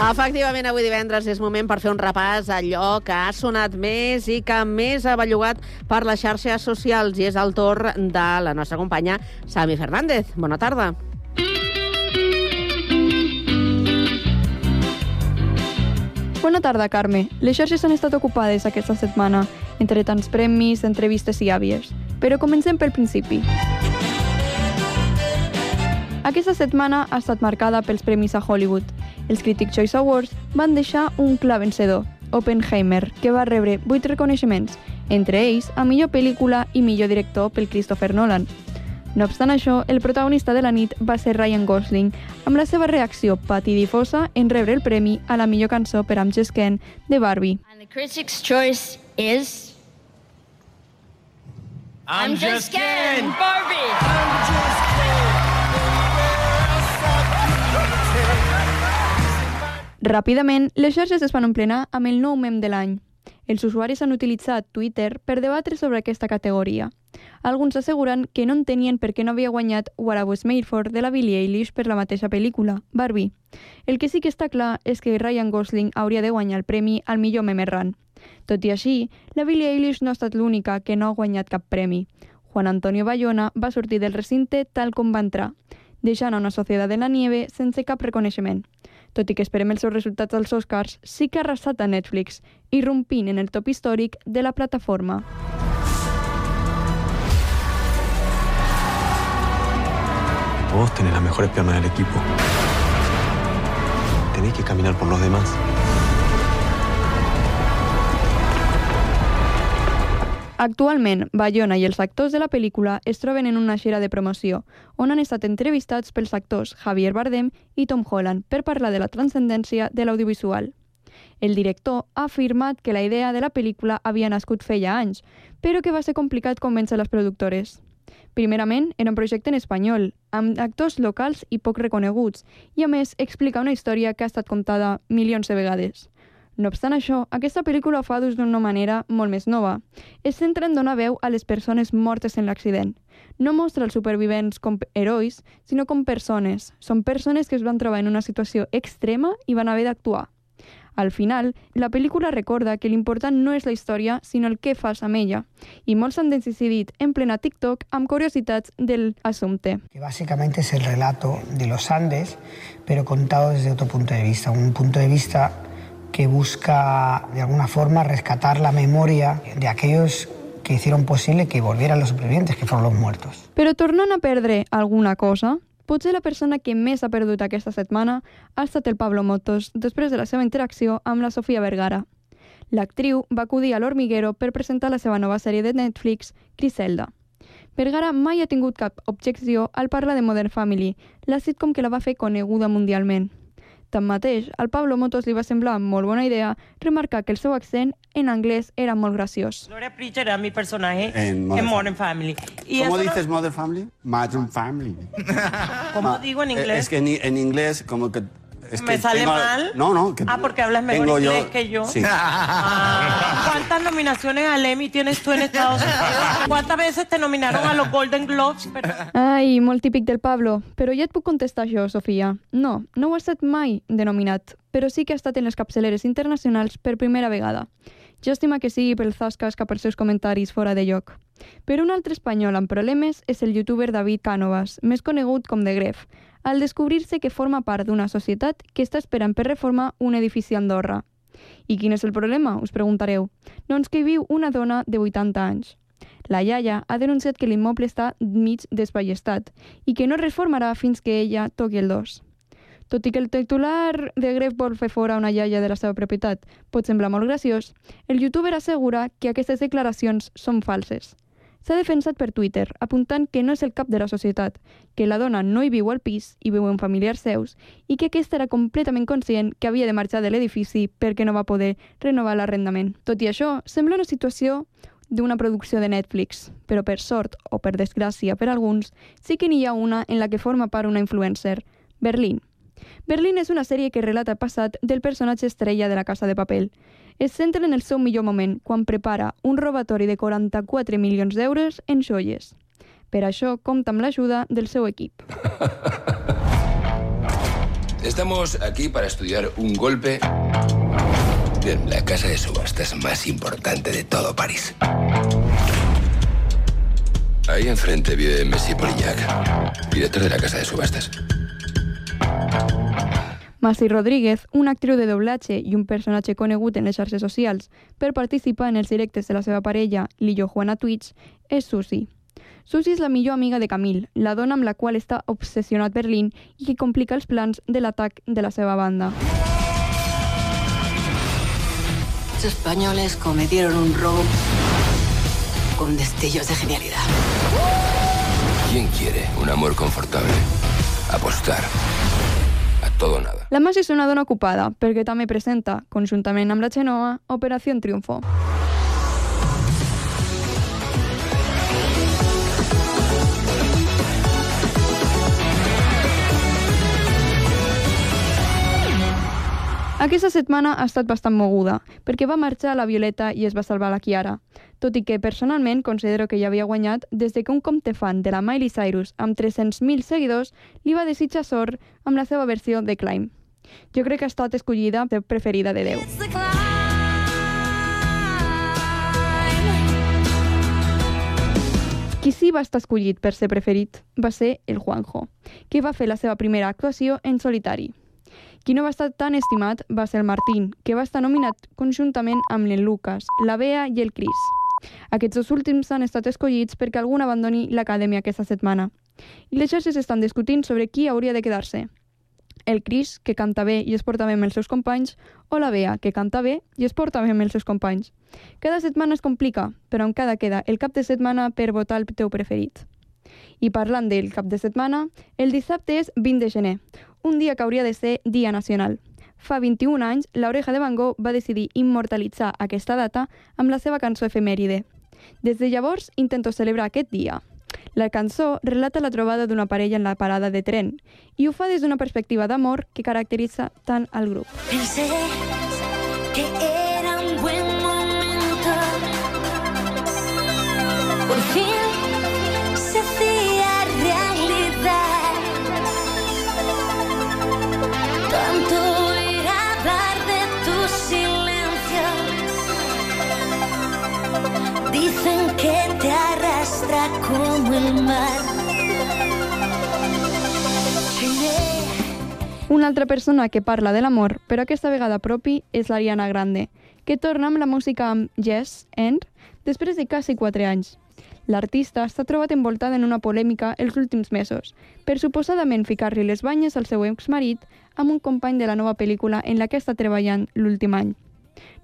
Efectivament, avui divendres és moment per fer un repàs a allò que ha sonat més i que més ha bellugat per les xarxes socials i és el torn de la nostra companya Sami Fernández. Bona tarda. Bona tarda, Carme. Les xarxes han estat ocupades aquesta setmana, entre tants premis, entrevistes i àvies. Però comencem pel principi. Aquesta setmana ha estat marcada pels premis a Hollywood. Els Critic Choice Awards van deixar un clar vencedor, Oppenheimer, que va rebre 8 reconeixements, entre ells a millor pel·lícula i millor director pel Christopher Nolan. No obstant això, el protagonista de la nit va ser Ryan Gosling, amb la seva reacció patidifosa en rebre el premi a la millor cançó per I'm Just Ken de Barbie. And the critics' choice is. I'm, just Ken! Barbie! Ràpidament, les xarxes es van emplenar amb el nou mem de l'any. Els usuaris han utilitzat Twitter per debatre sobre aquesta categoria. Alguns asseguren que no entenien per què no havia guanyat What I Was Made For de la Billie Eilish per la mateixa pel·lícula, Barbie. El que sí que està clar és que Ryan Gosling hauria de guanyar el premi al millor meme errant. Tot i així, la Billie Eilish no ha estat l'única que no ha guanyat cap premi. Juan Antonio Bayona va sortir del recinte tal com va entrar, deixant a una societat de la nieve sense cap reconeixement. Tot i que esperem els seus resultats als Oscars, sí que ha arrasat a Netflix, irrompint en el top històric de la plataforma. Vos tenés las mejores piernas del equipo. Tenés que caminar por los demás. Actualment, Bayona i els actors de la pel·lícula es troben en una gira de promoció, on han estat entrevistats pels actors Javier Bardem i Tom Holland per parlar de la transcendència de l'audiovisual. El director ha afirmat que la idea de la pel·lícula havia nascut feia anys, però que va ser complicat convèncer les productores. Primerament, era un projecte en espanyol, amb actors locals i poc reconeguts, i a més explica una història que ha estat contada milions de vegades. No obstant això, aquesta pel·lícula ho fa d'ús d'una manera molt més nova. Es centra en donar veu a les persones mortes en l'accident. No mostra els supervivents com herois, sinó com persones. Són persones que es van trobar en una situació extrema i van haver d'actuar. Al final, la pel·lícula recorda que l'important no és la història, sinó el que fas amb ella. I molts han decidit en plena TikTok amb curiositats del assumpte. que básicamente es el relato de los Andes, pero contado desde otro punto de vista, un punto de vista que busca de alguna forma rescatar la memoria de aquellos que hicieron posible que volvieran los supervivientes, que fueron los muertos. Però tornant a perdre alguna cosa, potser la persona que més ha perdut aquesta setmana ha estat el Pablo Motos, després de la seva interacció amb la Sofia Vergara. L'actriu va acudir a l'Hormiguero per presentar la seva nova sèrie de Netflix, Griselda. Vergara mai ha tingut cap objecció al parlar de Modern Family, la sitcom que la va fer coneguda mundialment. Tanmateix, al Pablo Motos li va semblar molt bona idea remarcar que el seu accent en anglès era molt graciós. Gloria Preacher era mi personaje En en Modern Modern, Family. Y ¿Cómo eso no- dices Mother Family? Modern Family. ¿Cómo Ma- digo en eh, inglés? Es que en, en inglés como que... Es ¿Me que sale tengo- mal? No, no. Que Ah, porque hablas mejor tengo inglés que yo. Sí. Ah, ¿Cuántas nominaciones al Emmy tienes tú en Estados Unidos? ¿Cuántas veces te nominaron a los Golden Globes? Pero- Ai, molt típic del Pablo. Però ja et puc contestar això, Sofia. No, no ho ha estat mai denominat, però sí que ha estat en les capçaleres internacionals per primera vegada. Llàstima que sigui pel Zascas cap als seus comentaris fora de lloc. Però un altre espanyol amb problemes és el youtuber David Cánovas, més conegut com The Gref, al descobrir-se que forma part d'una societat que està esperant per reformar un edifici a Andorra. I quin és el problema, us preguntareu? Doncs que hi viu una dona de 80 anys. La iaia ha denunciat que l'immoble està mig desballestat i que no es reformarà fins que ella toqui el dos. Tot i que el titular de Gref vol fer fora una iaia de la seva propietat pot semblar molt graciós, el youtuber assegura que aquestes declaracions són falses. S'ha defensat per Twitter, apuntant que no és el cap de la societat, que la dona no hi viu al pis i viu amb familiars seus i que aquesta era completament conscient que havia de marxar de l'edifici perquè no va poder renovar l'arrendament. Tot i això, sembla una situació d'una producció de Netflix, però per sort o per desgràcia per alguns, sí que n'hi ha una en la que forma part una influencer, Berlín. Berlín és una sèrie que relata el passat del personatge estrella de la Casa de Papel. Es centra en el seu millor moment, quan prepara un robatori de 44 milions d'euros en joies. Per això compta amb l'ajuda del seu equip. Estamos aquí para estudiar un golpe en la casa de subastas más importante de todo París. Ahí enfrente vive Messi Polignac, director de la casa de subastas. Masi Rodríguez, una actriu de doblatge i un personatge conegut en les xarxes socials per participar en els directes de la seva parella, Lillo Juana Twitch, és Susi. Susi és la millor amiga de Camille, la dona amb la qual està obsessionat Berlín i que complica els plans de l'atac de la seva banda. Los españoles cometieron un robo con destellos de genialidad. ¿Quién quiere un amor confortable? Apostar. Todo o nada. La Masi és una dona ocupada, perquè també presenta, conjuntament amb la Xenoa, Operació Triunfo. Aquesta setmana ha estat bastant moguda, perquè va marxar la Violeta i es va salvar la Kiara, tot i que personalment considero que ja havia guanyat des de que un compte fan de la Miley Cyrus amb 300.000 seguidors li va desitjar sort amb la seva versió de Climb. Jo crec que ha estat escollida de preferida de Déu. Qui sí va estar escollit per ser preferit va ser el Juanjo, que va fer la seva primera actuació en solitari. Qui no va estar tan estimat va ser el Martín, que va estar nominat conjuntament amb el Lucas, la Bea i el Cris. Aquests dos últims han estat escollits perquè algun abandoni l'acadèmia aquesta setmana. I les xarxes estan discutint sobre qui hauria de quedar-se. El Cris, que canta bé i es porta bé amb els seus companys, o la Bea, que canta bé i es porta bé amb els seus companys. Cada setmana es complica, però encara queda el cap de setmana per votar el teu preferit. I parlant del cap de setmana, el dissabte és 20 de gener, un dia que hauria de ser Dia Nacional. Fa 21 anys, l'Oreja de Van Gogh va decidir immortalitzar aquesta data amb la seva cançó efemèride. Des de llavors intento celebrar aquest dia. La cançó relata la trobada d'una parella en la parada de tren i ho fa des d'una perspectiva d'amor que caracteritza tant el grup. Pensé que era un buen momento. Por fin se hacía realidad. Tanto ir a hablar de tu silencio. Dicen que te arrastra como el mar. Una altra persona que parla de l'amor, però aquesta vegada propi, és l'Ariana Grande, que torna amb la música amb Yes and després de quasi 4 anys. L'artista està trobat envoltada en una polèmica els últims mesos, per suposadament ficar-li les banyes al seu exmarit amb un company de la nova pel·lícula en la que està treballant l'últim any.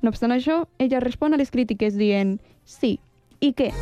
No obstant això, ella respon a les crítiques dient «Sí, i què?»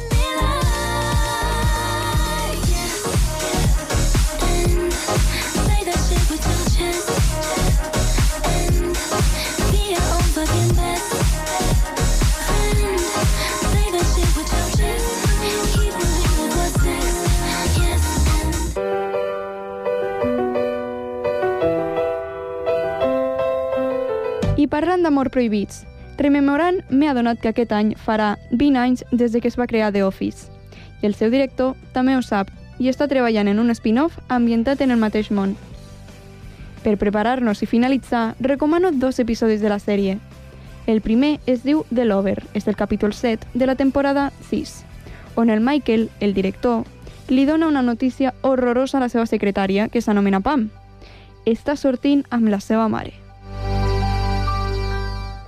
I parlant d'amor prohibits, rememorant m'he adonat que aquest any farà 20 anys des de que es va crear The Office. I el seu director també ho sap i està treballant en un spin-off ambientat en el mateix món. Per preparar-nos i finalitzar, recomano dos episodis de la sèrie. El primer es diu The Lover, és el capítol 7 de la temporada 6, on el Michael, el director, li dona una notícia horrorosa a la seva secretària, que s'anomena Pam. Està sortint amb la seva mare.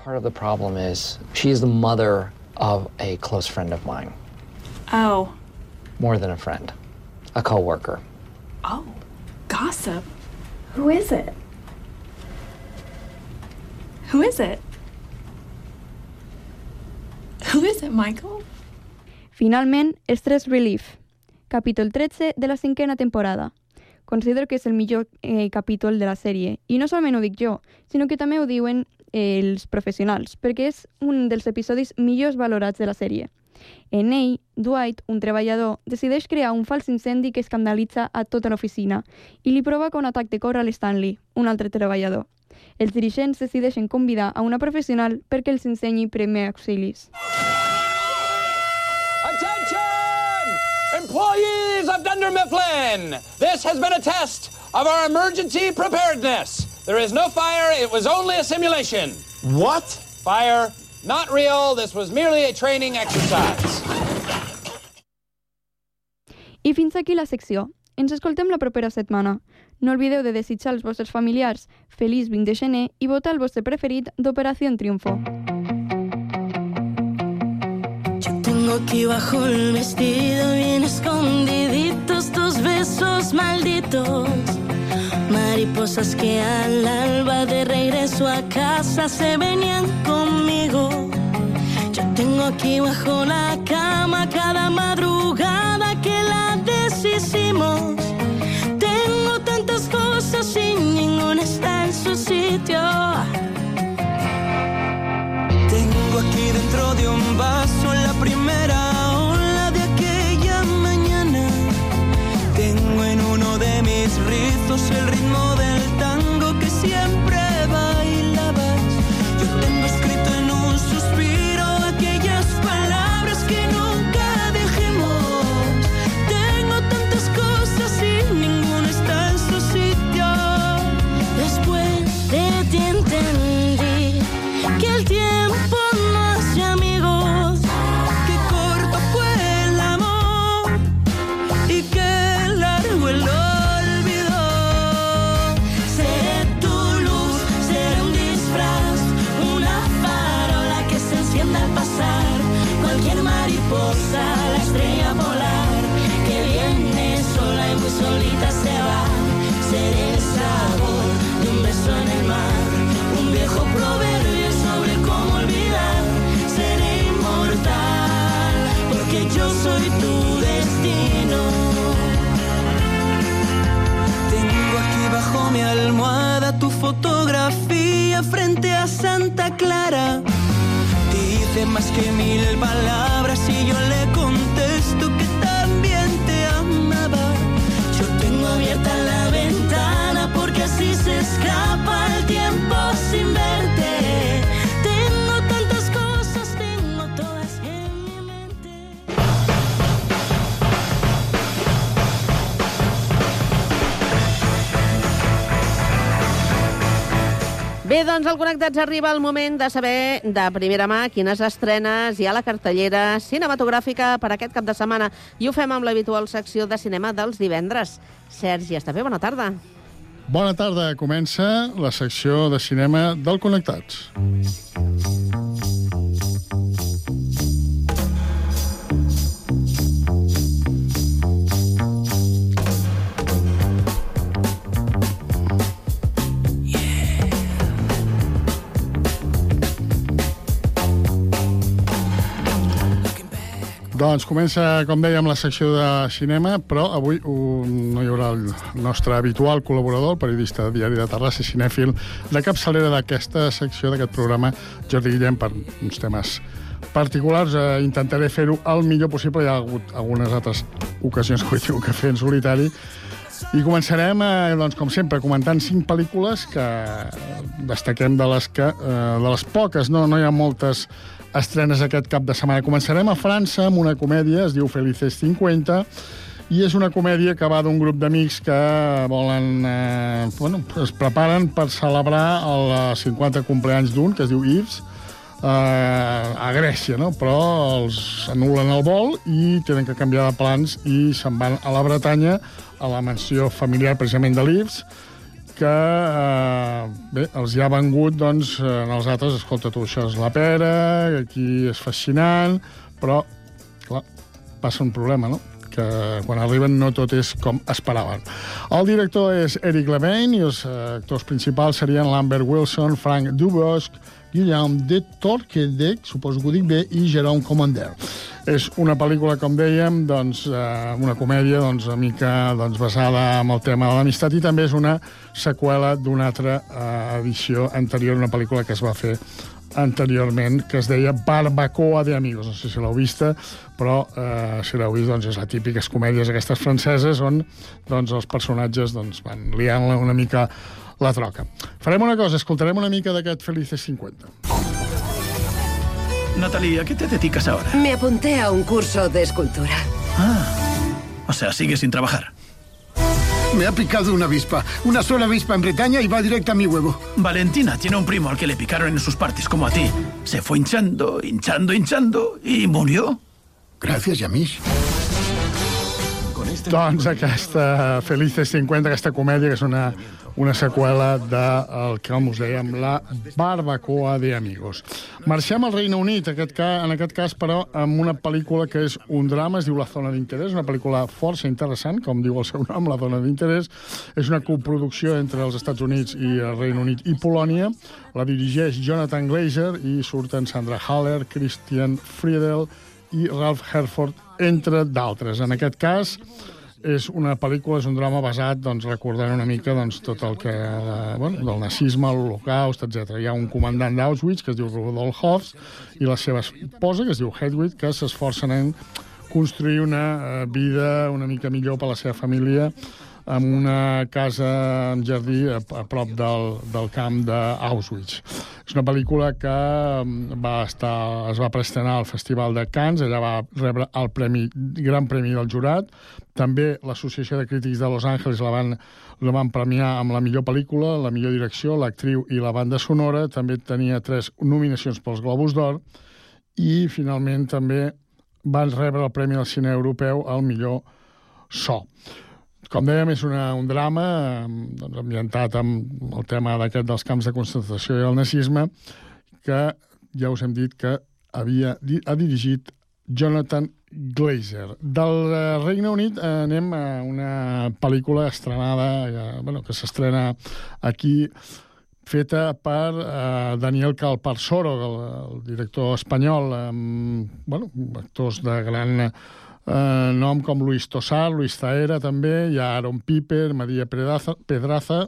Part of the problem is she's the mother of a close friend of mine. Oh. More than a friend, a coworker. Oh. Gossip. Who is it? Who is it? Who is it, Michael? Finalment, Stress Relief, capítol 13 de la cinquena temporada. Considero que és el millor eh, capítol de la sèrie. I no solament ho dic jo, sinó que també ho diuen els professionals, perquè és un dels episodis millors valorats de la sèrie. En ell, Dwight, un treballador, decideix crear un fals incendi que escandalitza a tota l'oficina i li provoca un atac de cor a l'Stanley, un altre treballador. Els dirigents decideixen convidar a una professional perquè els ensenyi primer auxilis. Attention! Employees of Dunder Mifflin! This has been a test of our emergency preparedness. There is no fire, it was only a simulation. What? Fire, not real, this was merely a training exercise. I fins aquí la secció. Ens escoltem la propera setmana. No oblideu de desitjar als vostres familiars feliç 20 de gener i votar el vostre preferit d'Operació Triunfo. Tengo aquí bajo el vestido bien escondiditos tus besos malditos. Mariposas que al alba de regreso a casa se venían conmigo. Yo tengo aquí bajo la cama cada madrugada que la deshicimos. Tengo tantas cosas y ninguna está en su sitio. Tengo aquí dentro de un vaso la primera el ritmo fotografía frente a Santa Clara. Dice más que mil palabras Bé, doncs, al Connectats arriba el moment de saber de primera mà quines estrenes hi ha a la cartellera cinematogràfica per aquest cap de setmana. I ho fem amb l'habitual secció de cinema dels divendres. Sergi Estapé, bona tarda. Bona tarda. Comença la secció de cinema del Connectats. Doncs comença, com dèiem, la secció de cinema, però avui un, no hi haurà el nostre habitual col·laborador, el periodista de Diari de Terrassa i cinèfil de capçalera d'aquesta secció, d'aquest programa, Jordi Guillem, per uns temes particulars. Eh, intentaré fer-ho el millor possible. Hi ha hagut algunes altres ocasions que ho he tingut que fer en solitari. I començarem, eh, doncs, com sempre, comentant cinc pel·lícules que destaquem de les, que, eh, de les poques, no, no hi ha moltes estrenes aquest cap de setmana. Començarem a França amb una comèdia, es diu Felices 50, i és una comèdia que va d'un grup d'amics que volen... Eh, bueno, es preparen per celebrar el 50 compleanys d'un, que es diu Yves, eh, a Grècia, no? però els anulen el vol i tenen que canviar de plans i se'n van a la Bretanya, a la mansió familiar precisament de l'Yves, que eh, bé, els hi ha vengut doncs, en els altres, escolta, tu, això és la pera, aquí és fascinant, però, clar, passa un problema, no? Que quan arriben no tot és com esperaven. El director és Eric Levine i els eh, actors principals serien Lambert Wilson, Frank Dubosc, Guillaume de Torquedec, suposo que ho dic bé, i Jérôme Commander. És una pel·lícula, com dèiem, doncs, eh, una comèdia doncs, una mica doncs, basada en el tema de l'amistat i també és una seqüela d'una altra eh, edició anterior, una pel·lícula que es va fer anteriorment, que es deia Barbacoa de Amigos. No sé si l'heu vista, però eh, si l'heu vist, doncs, és la típiques comèdies aquestes franceses on doncs, els personatges doncs, van liant una mica la troca. Farem una cosa, escoltarem una mica d'aquest Felices 50. Natalie, ¿a qué te dedicas ahora? Me apunté a un curso de escultura. O sea, sigues sin trabajar. Me ha picado una avispa. Una sola avispa en Bretaña y va directa a mi huevo. Valentina tiene un primo al que le picaron en sus partes como a ti. Se fue hinchando, hinchando, hinchando y murió. Gracias, Yamish. Doncs aquesta Felices 50, aquesta comèdia, que és una, una seqüela del que, us dèiem, la Barbacoa de Amigos. Marxem al Regne Unit, aquest ca, en aquest cas, però, amb una pel·lícula que és un drama, es diu La zona d'interès, una pel·lícula força interessant, com diu el seu nom, La zona d'interès. És una coproducció entre els Estats Units i el Regne Unit i Polònia. La dirigeix Jonathan Glazer i surten Sandra Haller, Christian Friedel i Ralph Herford, entre d'altres. En aquest cas, és una pel·lícula, és un drama basat, doncs, recordant una mica doncs, tot el que, eh, bueno, del nazisme, l'Holocaust, etc. Hi ha un comandant d'Auschwitz, que es diu Rudolf Hoffs, i la seva esposa, que es diu Hedwig, que s'esforcen en construir una eh, vida una mica millor per a la seva família amb una casa amb jardí a, a prop del, del camp d'Auschwitz. És una pel·lícula que mm, va estar, es va preestrenar al Festival de Cannes, ella va rebre el premi, gran premi del jurat. També l'Associació de Crítics de Los Angeles la van, la van premiar amb la millor pel·lícula, la millor direcció, l'actriu i la banda sonora. També tenia tres nominacions pels Globus d'Or i finalment també van rebre el Premi del Cine Europeu al millor so. Com dèiem, és una, un drama eh, doncs, ambientat amb el tema d'aquest dels camps de concentració i el nazisme, que ja us hem dit que havia, ha dirigit Jonathan Glazer. Del eh, Regne Unit eh, anem a una pel·lícula estrenada, eh, bueno, que s'estrena aquí, feta per eh, Daniel Calparsoro, el, el director espanyol, amb bueno, actors de gran eh, nom com Luis Tosar, Luis Zaera també, hi ha Aaron Piper, Maria Pedraza, Pedraza,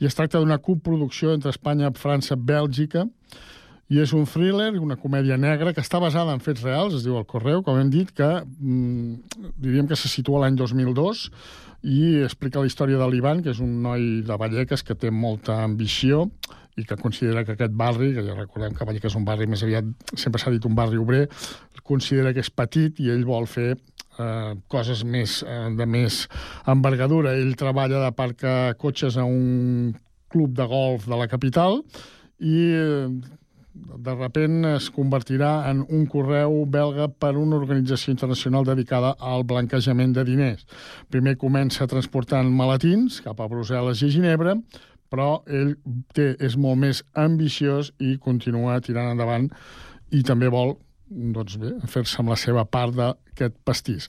i es tracta d'una coproducció entre Espanya, França, Bèlgica, i és un thriller, una comèdia negra que està basada en fets reals, es diu El Correu, com hem dit, que mm, diríem que se situa l'any 2002 i explica la història de l'Ivan, que és un noi de Vallecas que té molta ambició i que considera que aquest barri, que ja recordem que Vallecas és un barri més aviat, sempre s'ha dit un barri obrer, considera que és petit i ell vol fer eh, coses més, eh, de més envergadura. Ell treballa de parc a cotxes a un club de golf de la capital i eh, de repent es convertirà en un correu belga per una organització internacional dedicada al blanquejament de diners. Primer comença transportant maletins cap a Brussel·les i Ginebra, però ell té, és molt més ambiciós i continua tirant endavant i també vol doncs bé, fer-se amb la seva part d'aquest pastís.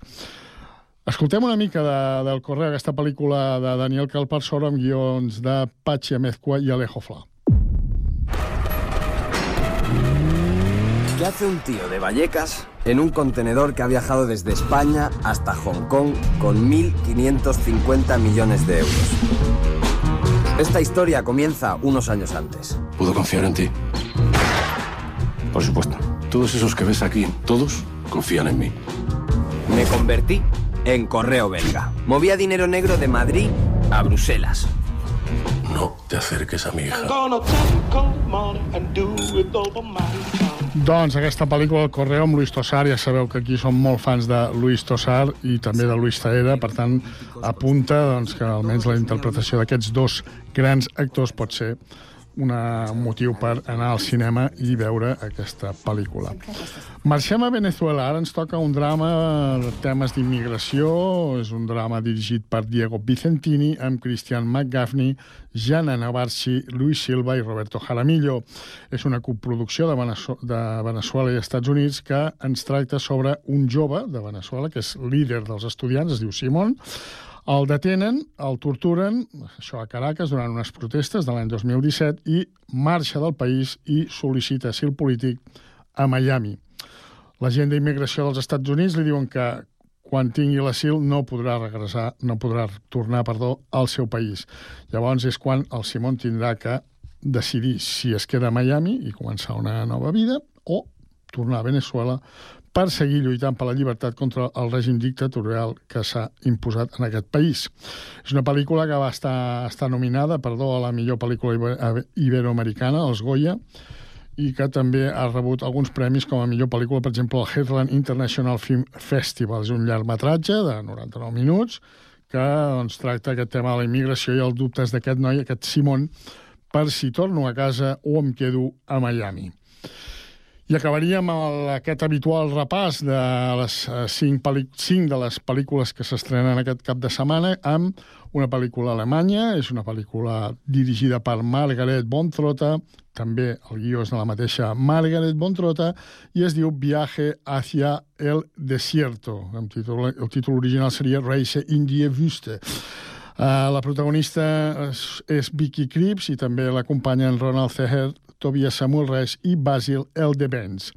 Escoltem una mica de, del correu, aquesta pel·lícula de Daniel Calparsoro amb guions de Patxi Amezcua i Alejo Fla. ¿Qué hace un tío de Vallecas en un contenedor que ha viajado desde España hasta Hong Kong con 1.550 millones de euros? Esta historia comienza unos años antes. ¿Puedo confiar en ti? Por supuesto. Todos esos que ves aquí, todos confían en mí. Me convertí en correo belga. Movía dinero negro de Madrid a Bruselas. No te acerques a mi hija. Doncs aquesta pel·lícula, El Correo, amb Luis Tosar, ja sabeu que aquí som molt fans de Luis Tosar i també de Luis Taera, per tant, apunta doncs, que almenys la interpretació d'aquests dos grans actors pot ser una, un motiu per anar al cinema i veure aquesta pel·lícula. Marxem a Venezuela. Ara ens toca un drama de temes d'immigració. És un drama dirigit per Diego Vicentini amb Christian McGaffney, Jana Navarchi, Luis Silva i Roberto Jaramillo. És una coproducció de, de Venezuela i Estats Units que ens tracta sobre un jove de Venezuela que és líder dels estudiants, es diu Simon, el detenen, el torturen, això a Caracas, durant unes protestes de l'any 2017, i marxa del país i sol·licita asil polític a Miami. La gent d'immigració dels Estats Units li diuen que quan tingui l'asil no podrà regressar, no podrà tornar, perdó, al seu país. Llavors és quan el Simon tindrà que decidir si es queda a Miami i començar una nova vida o tornar a Venezuela per seguir lluitant per la llibertat contra el règim dictatorial que s'ha imposat en aquest país. És una pel·lícula que va estar, estar nominada perdó, a la millor pel·lícula iberoamericana, els Goya, i que també ha rebut alguns premis com a millor pel·lícula, per exemple, el Heartland International Film Festival. És un llargmetratge de 99 minuts que doncs, tracta aquest tema de la immigració i els dubtes d'aquest noi, aquest Simon, per si torno a casa o em quedo a Miami. I acabaríem el, aquest habitual repàs de les eh, cinc, cinc de les pel·lícules que s'estrenen aquest cap de setmana amb una pel·lícula alemanya, és una pel·lícula dirigida per Margaret Bontrota, també el guió és de la mateixa Margaret Bontrota, i es diu Viaje hacia el desierto. El títol, el títol original seria Reise in die Wüste. Uh, la protagonista és, és Vicky Krieps i també l'acompanyen Ronald Zeher, Tobias Samuel Reis i Basil Eldebens.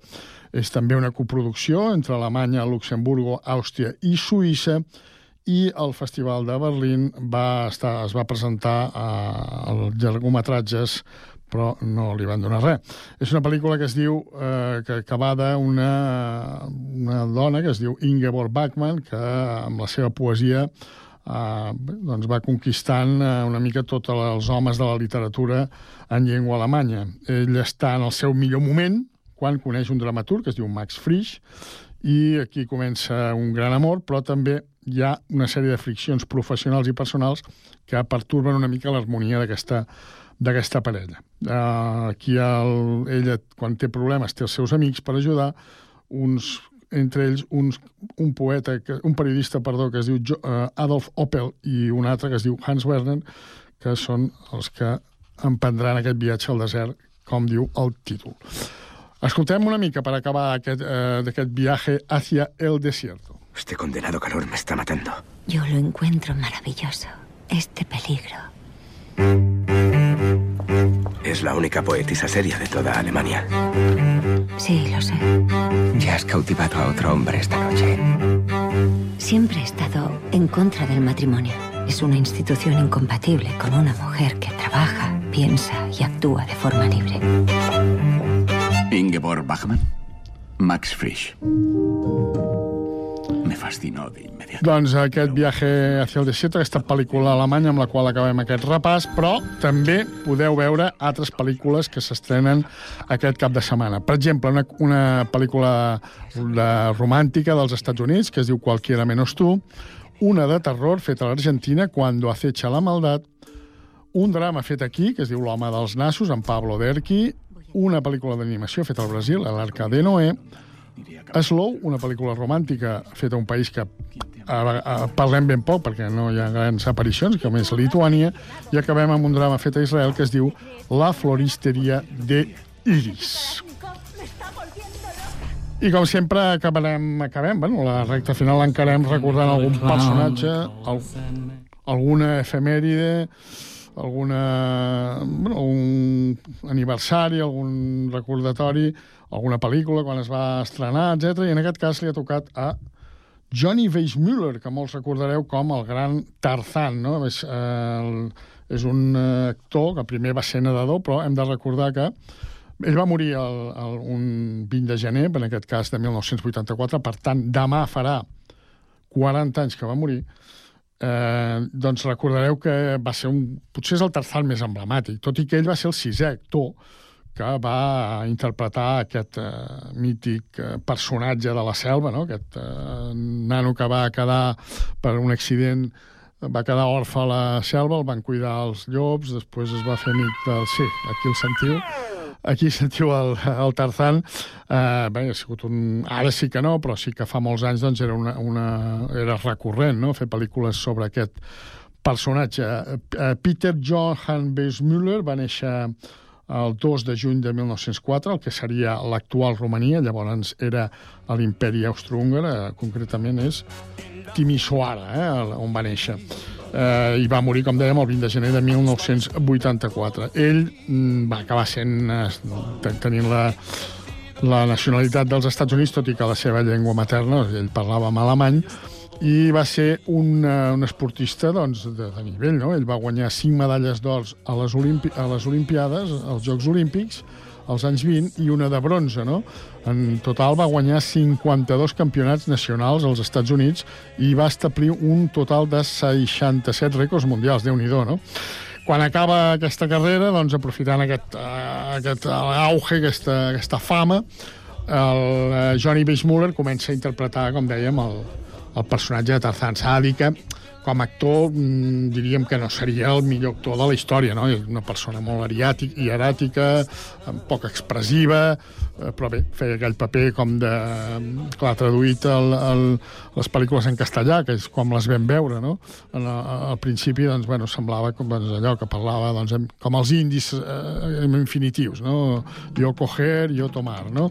És també una coproducció entre Alemanya, Luxemburgo, Àustria i Suïssa i el Festival de Berlín va estar, es va presentar als llargometratges però no li van donar res. És una pel·lícula que es diu, eh, que, que va d'una una dona que es diu Ingeborg Bachmann, que amb la seva poesia eh, doncs va conquistant eh, una mica tots els homes de la literatura en llengua alemanya. Ell està en el seu millor moment quan coneix un dramaturg que es diu Max Frisch i aquí comença un gran amor, però també hi ha una sèrie de friccions professionals i personals que perturben una mica l'harmonia d'aquesta d'aquesta parella. Uh, aquí el, ella, quan té problemes, té els seus amics per ajudar, uns entre ells uns, un poeta, que, un periodista, perdó, que es diu jo, uh, Adolf Opel i un altre que es diu Hans Werner, que són els que emprendran aquest viatge al desert, com diu el títol. Escoltem una mica per acabar aquest, uh, d'aquest viatge hacia el desierto. Este condenado calor me está matando. Yo lo encuentro maravilloso, este peligro. Es la única poetisa seria de toda Alemania. Sí, lo sé. Ya has cautivado a otro hombre esta noche. Siempre he estado en contra del matrimonio. Es una institución incompatible con una mujer que trabaja, piensa y actúa de forma libre. Ingeborg Bachmann, Max Frisch. Me fascinó de inmediato. Doncs aquest viatge hacia el desierto, aquesta pel·lícula alemanya amb la qual acabem aquest repàs, però també podeu veure altres pel·lícules que s'estrenen aquest cap de setmana. Per exemple, una, una pel·lícula de romàntica dels Estats Units que es diu Cualquiera menos tú, una de terror feta a l'Argentina, Cuando acecha la maldad, un drama fet aquí, que es diu L'home dels nassos, amb Pablo Derqui, una pel·lícula d'animació feta al Brasil, l'Arca de Noé, Slow, una pel·lícula romàntica feta a un país que a, a, parlem ben poc perquè no hi ha grans aparicions, com és Lituània, i acabem amb un drama fet a Israel que es diu La floristeria de Iris. I com sempre acabarem, acabem, bueno, la recta final l'encarem recordant algun personatge, al, alguna efemèride, alguna, bueno, un aniversari, algun recordatori, alguna pel·lícula quan es va estrenar, etc. I en aquest cas li ha tocat a Johnny Weissmuller, que molts recordareu com el gran Tarzan, no? És, eh, el, és un eh, actor que primer va ser nedador, però hem de recordar que ell va morir el, el, un 20 de gener, en aquest cas de 1984, per tant, demà farà 40 anys que va morir, eh, doncs recordareu que va ser un... potser és el Tarzan més emblemàtic, tot i que ell va ser el sisè actor que va interpretar aquest eh, mític eh, personatge de la selva, no? aquest eh, nano que va quedar per un accident va quedar orfe a la selva, el van cuidar els llops, després es va fer amic del... Sí, aquí el sentiu. Aquí sentiu el, el Tarzan. Eh, bé, ha sigut un... Ara sí que no, però sí que fa molts anys doncs, era, una, una... era recurrent no? fer pel·lícules sobre aquest personatge. Eh, Peter Johann Weissmuller va néixer el 2 de juny de 1904, el que seria l'actual Romania, llavors era l'imperi austro-húngar, concretament és Timisoara, eh, on va néixer. Eh, I va morir, com dèiem, el 20 de gener de 1984. Ell mm, va acabar sent, eh, tenint la, la nacionalitat dels Estats Units, tot i que la seva llengua materna, ell parlava en alemany, i va ser un, uh, un esportista doncs, de, de nivell. No? Ell va guanyar cinc medalles d'or a, les Olimpi a les Olimpiades, als Jocs Olímpics, als anys 20, i una de bronze. No? En total va guanyar 52 campionats nacionals als Estats Units i va establir un total de 67 rècords mundials, déu nhi no? Quan acaba aquesta carrera, doncs, aprofitant aquest, uh, aquest auge, aquesta, aquesta fama, el Johnny Weissmuller comença a interpretar, com dèiem, el, el personatge de Tarzan. Que com a actor mmm, diríem que no seria el millor actor de la història, no? És una persona molt ariàtica, hieràtica, poc expressiva, eh, però bé, feia aquell paper com de... clar, traduït el, el, les pel·lícules en castellà, que és com les vam veure, no? En, al principi, doncs, bueno, semblava com doncs, allò que parlava doncs, com els indis eh, infinitius, no? Jo coger, jo tomar, no?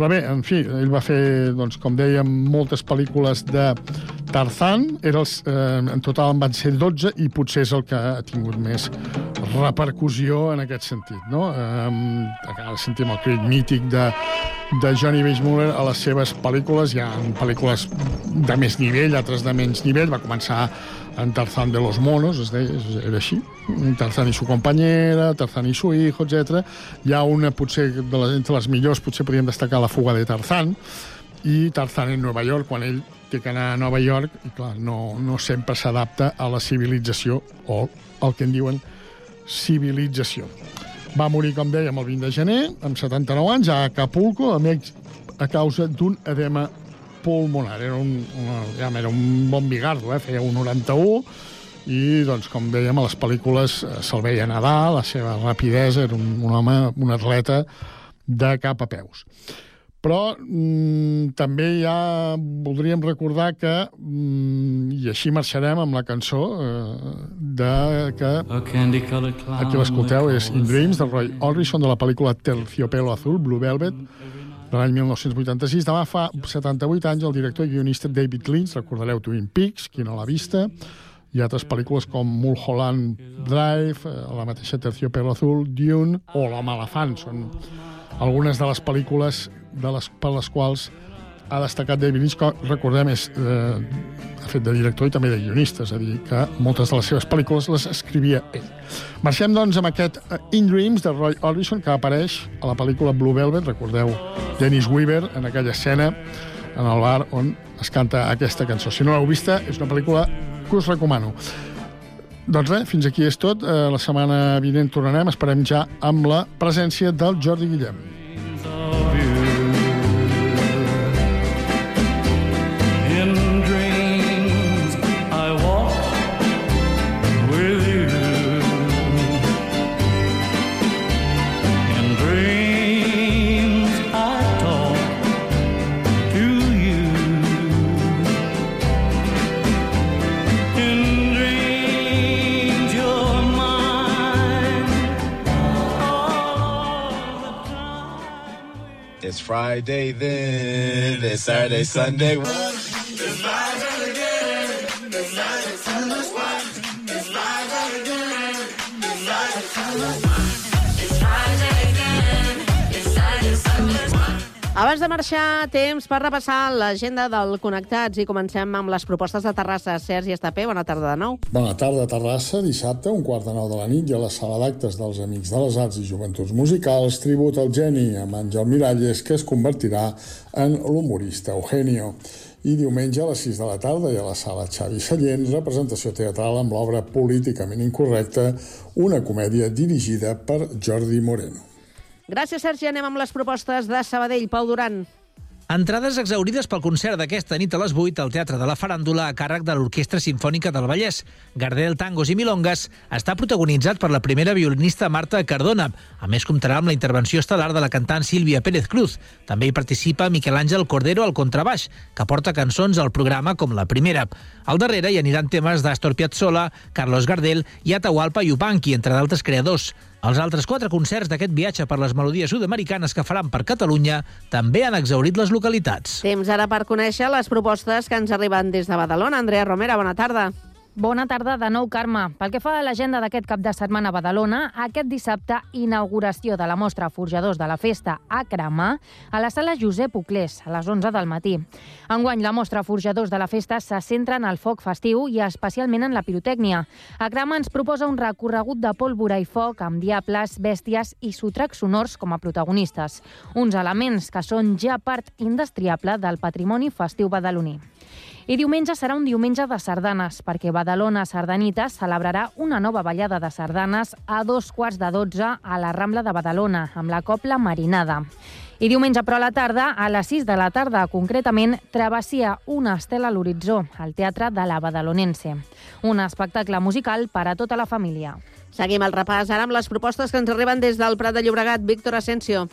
Però bé, en fi, ell va fer, doncs, com dèiem, moltes pel·lícules de Tarzan, era els, eh, en total en van ser 12 i potser és el que ha tingut més repercussió en aquest sentit. No? Eh, ara sentim el crit mític de, de Johnny Weissmuller a les seves pel·lícules. Hi ha pel·lícules de més nivell, altres de menys nivell. Va començar en Tarzán de los monos, es deia, era així, Tarzán i su compañera, Tarzán i su hijo, etc. Hi ha una, potser, de les, entre les millors, potser podríem destacar La fuga de Tarzán, i Tarzán en Nova York, quan ell té que anar a Nova York, i clar, no, no sempre s'adapta a la civilització, o el que en diuen civilització. Va morir, com dèiem, el 20 de gener, amb 79 anys, a Acapulco, a, Mex a causa d'un edema pulmonar. Era un, una, ja, era un bon bigardo, eh? feia un 91, i, doncs, com dèiem, a les pel·lícules eh, se'l veia nedar, la seva rapidesa, era un, un home, un atleta de cap a peus. Però mm, també ja voldríem recordar que, mm, i així marxarem amb la cançó eh, de que aquí l'escolteu, és In Dreams, del Roy Orbison, de la pel·lícula Terciopelo Azul, Blue Velvet, de l'any 1986. Demà fa 78 anys el director i guionista David Lynch, recordareu Twin Peaks, qui no l'ha vista, i altres pel·lícules com Mulholland Drive, eh, la mateixa Terciopelo Azul, Dune o L'home elefant. Són algunes de les pel·lícules de les, per les quals ha destacat David que recordem, és, eh, ha fet de director i també de guionista, és a dir, que moltes de les seves pel·lícules les escrivia ell. Marxem, doncs, amb aquest eh, In Dreams de Roy Orbison, que apareix a la pel·lícula Blue Velvet, recordeu Dennis Weaver, en aquella escena en el bar on es canta aquesta cançó. Si no l'heu vista, és una pel·lícula que us recomano. Doncs res, fins aquí és tot. Eh, La setmana vinent tornarem, esperem ja amb la presència del Jordi Guillem. Friday then, it's Saturday, Sunday. Marxar, temps per repassar l'agenda del Connectats i comencem amb les propostes de Terrassa. Sergi Estapé, bona tarda de nou. Bona tarda, Terrassa. Dissabte, un quart de nou de la nit, i a la sala d'actes dels Amics de les Arts i Joventuts Musicals, tribut al geni amb Àngel Miralles, que es convertirà en l'humorista Eugenio. I diumenge a les 6 de la tarda i a la sala Xavi Sallent, representació teatral amb l'obra Políticament Incorrecta, una comèdia dirigida per Jordi Moreno. Gràcies, Sergi. Anem amb les propostes de Sabadell. Pau Duran. Entrades exaurides pel concert d'aquesta nit a les 8 al Teatre de la Faràndula a càrrec de l'Orquestra Simfònica del Vallès. Gardel, Tangos i Milongas està protagonitzat per la primera violinista Marta Cardona. A més, comptarà amb la intervenció estel·lar de la cantant Sílvia Pérez Cruz. També hi participa Miquel Àngel Cordero al contrabaix, que porta cançons al programa com la primera. Al darrere hi aniran temes d'Astor Piazzolla, Carlos Gardel i Atahualpa Yupanqui, entre d'altres creadors. Els altres quatre concerts d'aquest viatge per les melodies sud-americanes que faran per Catalunya també han exaurit les localitats. Temps ara per conèixer les propostes que ens arriben des de Badalona. Andrea Romera, bona tarda. Bona tarda de nou, Carme. Pel que fa a l'agenda d'aquest cap de setmana a Badalona, aquest dissabte, inauguració de la mostra Forjadors de la Festa a Cremar a la sala Josep Uclés, a les 11 del matí. Enguany, la mostra Forjadors de la Festa se centra en el foc festiu i especialment en la pirotècnia. A Cremar ens proposa un recorregut de pólvora i foc amb diables, bèsties i sotracs sonors com a protagonistes. Uns elements que són ja part indestriable del patrimoni festiu badaloní. I diumenge serà un diumenge de sardanes, perquè Badalona Sardanites celebrarà una nova ballada de sardanes a dos quarts de dotze a la Rambla de Badalona, amb la Copla Marinada. I diumenge, però a la tarda, a les 6 de la tarda, concretament, travessia una estela a l'horitzó, al Teatre de la Badalonense. Un espectacle musical per a tota la família. Seguim el repàs ara amb les propostes que ens arriben des del Prat de Llobregat. Víctor Asensio.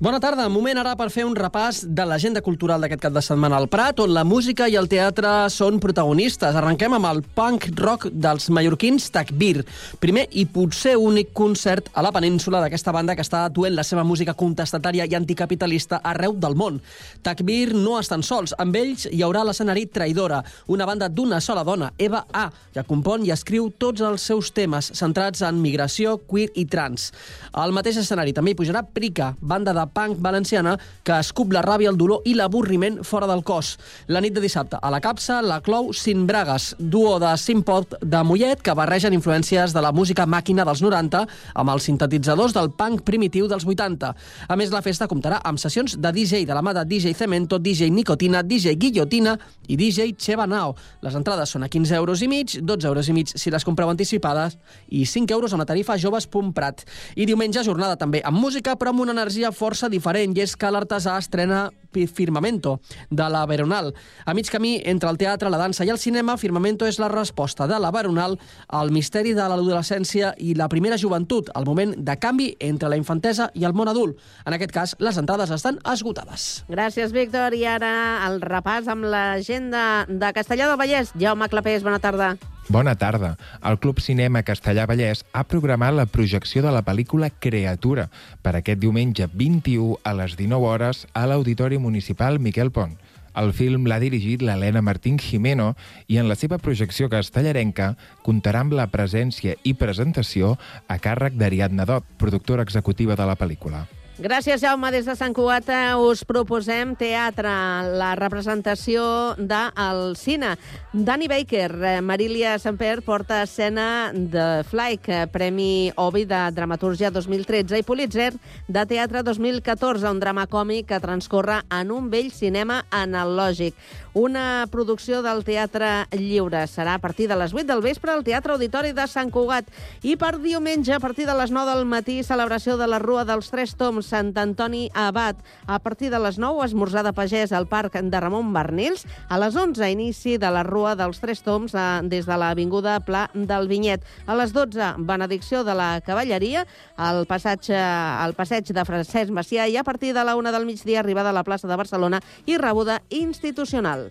Bona tarda, moment ara per fer un repàs de l'agenda cultural d'aquest cap de setmana al Prat, on la música i el teatre són protagonistes. Arrenquem amb el punk rock dels mallorquins Takbir, primer i potser únic concert a la península d'aquesta banda que està duent la seva música contestatària i anticapitalista arreu del món. Takbir no estan sols, amb ells hi haurà l'escenari Traïdora, una banda d'una sola dona, Eva A, que compon i escriu tots els seus temes centrats en migració, queer i trans. Al mateix escenari també hi pujarà Prica, banda de punk valenciana que escup la ràbia, el dolor i l'avorriment fora del cos. La nit de dissabte, a la capsa, la clou Sin Bragas, duo de simpot de Mollet que barregen influències de la música màquina dels 90 amb els sintetitzadors del punk primitiu dels 80. A més, la festa comptarà amb sessions de DJ de la mà de DJ Cemento, DJ Nicotina, DJ Guillotina i DJ Cheva Nao. Les entrades són a 15 euros i mig, 12 euros i mig si les compreu anticipades i 5 euros amb la tarifa joves.prat. I diumenge jornada també amb música però amb una energia força diferent i és que l'artesà estrena Firmamento, de la Veronal. A mig camí entre el teatre, la dansa i el cinema, Firmamento és la resposta de la Veronal al misteri de l'adolescència i la primera joventut, el moment de canvi entre la infantesa i el món adult. En aquest cas, les entrades estan esgotades. Gràcies, Víctor. I ara el repàs amb l'agenda de Castellà del Vallès. Jaume Clapés, bona tarda. Bona tarda. El Club Cinema Castellà Vallès ha programat la projecció de la pel·lícula Creatura per aquest diumenge 21 a les 19 hores a l'Auditori Municipal Miquel Pont. El film l'ha dirigit l'Helena Martín Jimeno i en la seva projecció castellarenca comptarà amb la presència i presentació a càrrec d'Ariadna Dot, productora executiva de la pel·lícula. Gràcies, Jaume. Des de Sant Cugat eh, us proposem teatre, la representació de El Cine. Dani Baker, eh, Marília Samper porta a escena de Flyke, eh, Premi Obi de Dramatúrgia 2013 i Pulitzer de Teatre 2014, un drama còmic que transcorre en un vell cinema analògic. Una producció del Teatre Lliure. Serà a partir de les 8 del vespre al Teatre Auditori de Sant Cugat. I per diumenge, a partir de les 9 del matí, celebració de la Rua dels Tres Toms, Sant Antoni Abat. A partir de les 9, esmorzar de pagès al Parc de Ramon Bernils. A les 11, inici de la Rua dels Tres Toms eh, des de l'Avinguda Pla del Vinyet. A les 12, benedicció de la cavalleria al passatge al passeig de Francesc Macià i a partir de la una del migdia arribada a la plaça de Barcelona i rebuda institucional.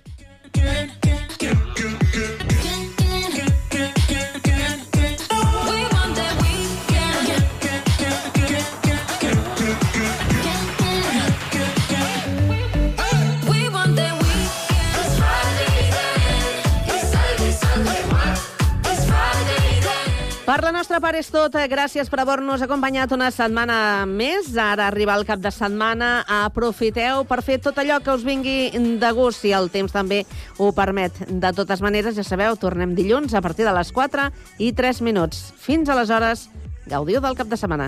again. Per la nostra part és tot. Gràcies per haver-nos acompanyat una setmana més. Ara arriba el cap de setmana. Aprofiteu per fer tot allò que us vingui de gust, si el temps també ho permet. De totes maneres, ja sabeu, tornem dilluns a partir de les 4 i 3 minuts. Fins aleshores, gaudiu del cap de setmana.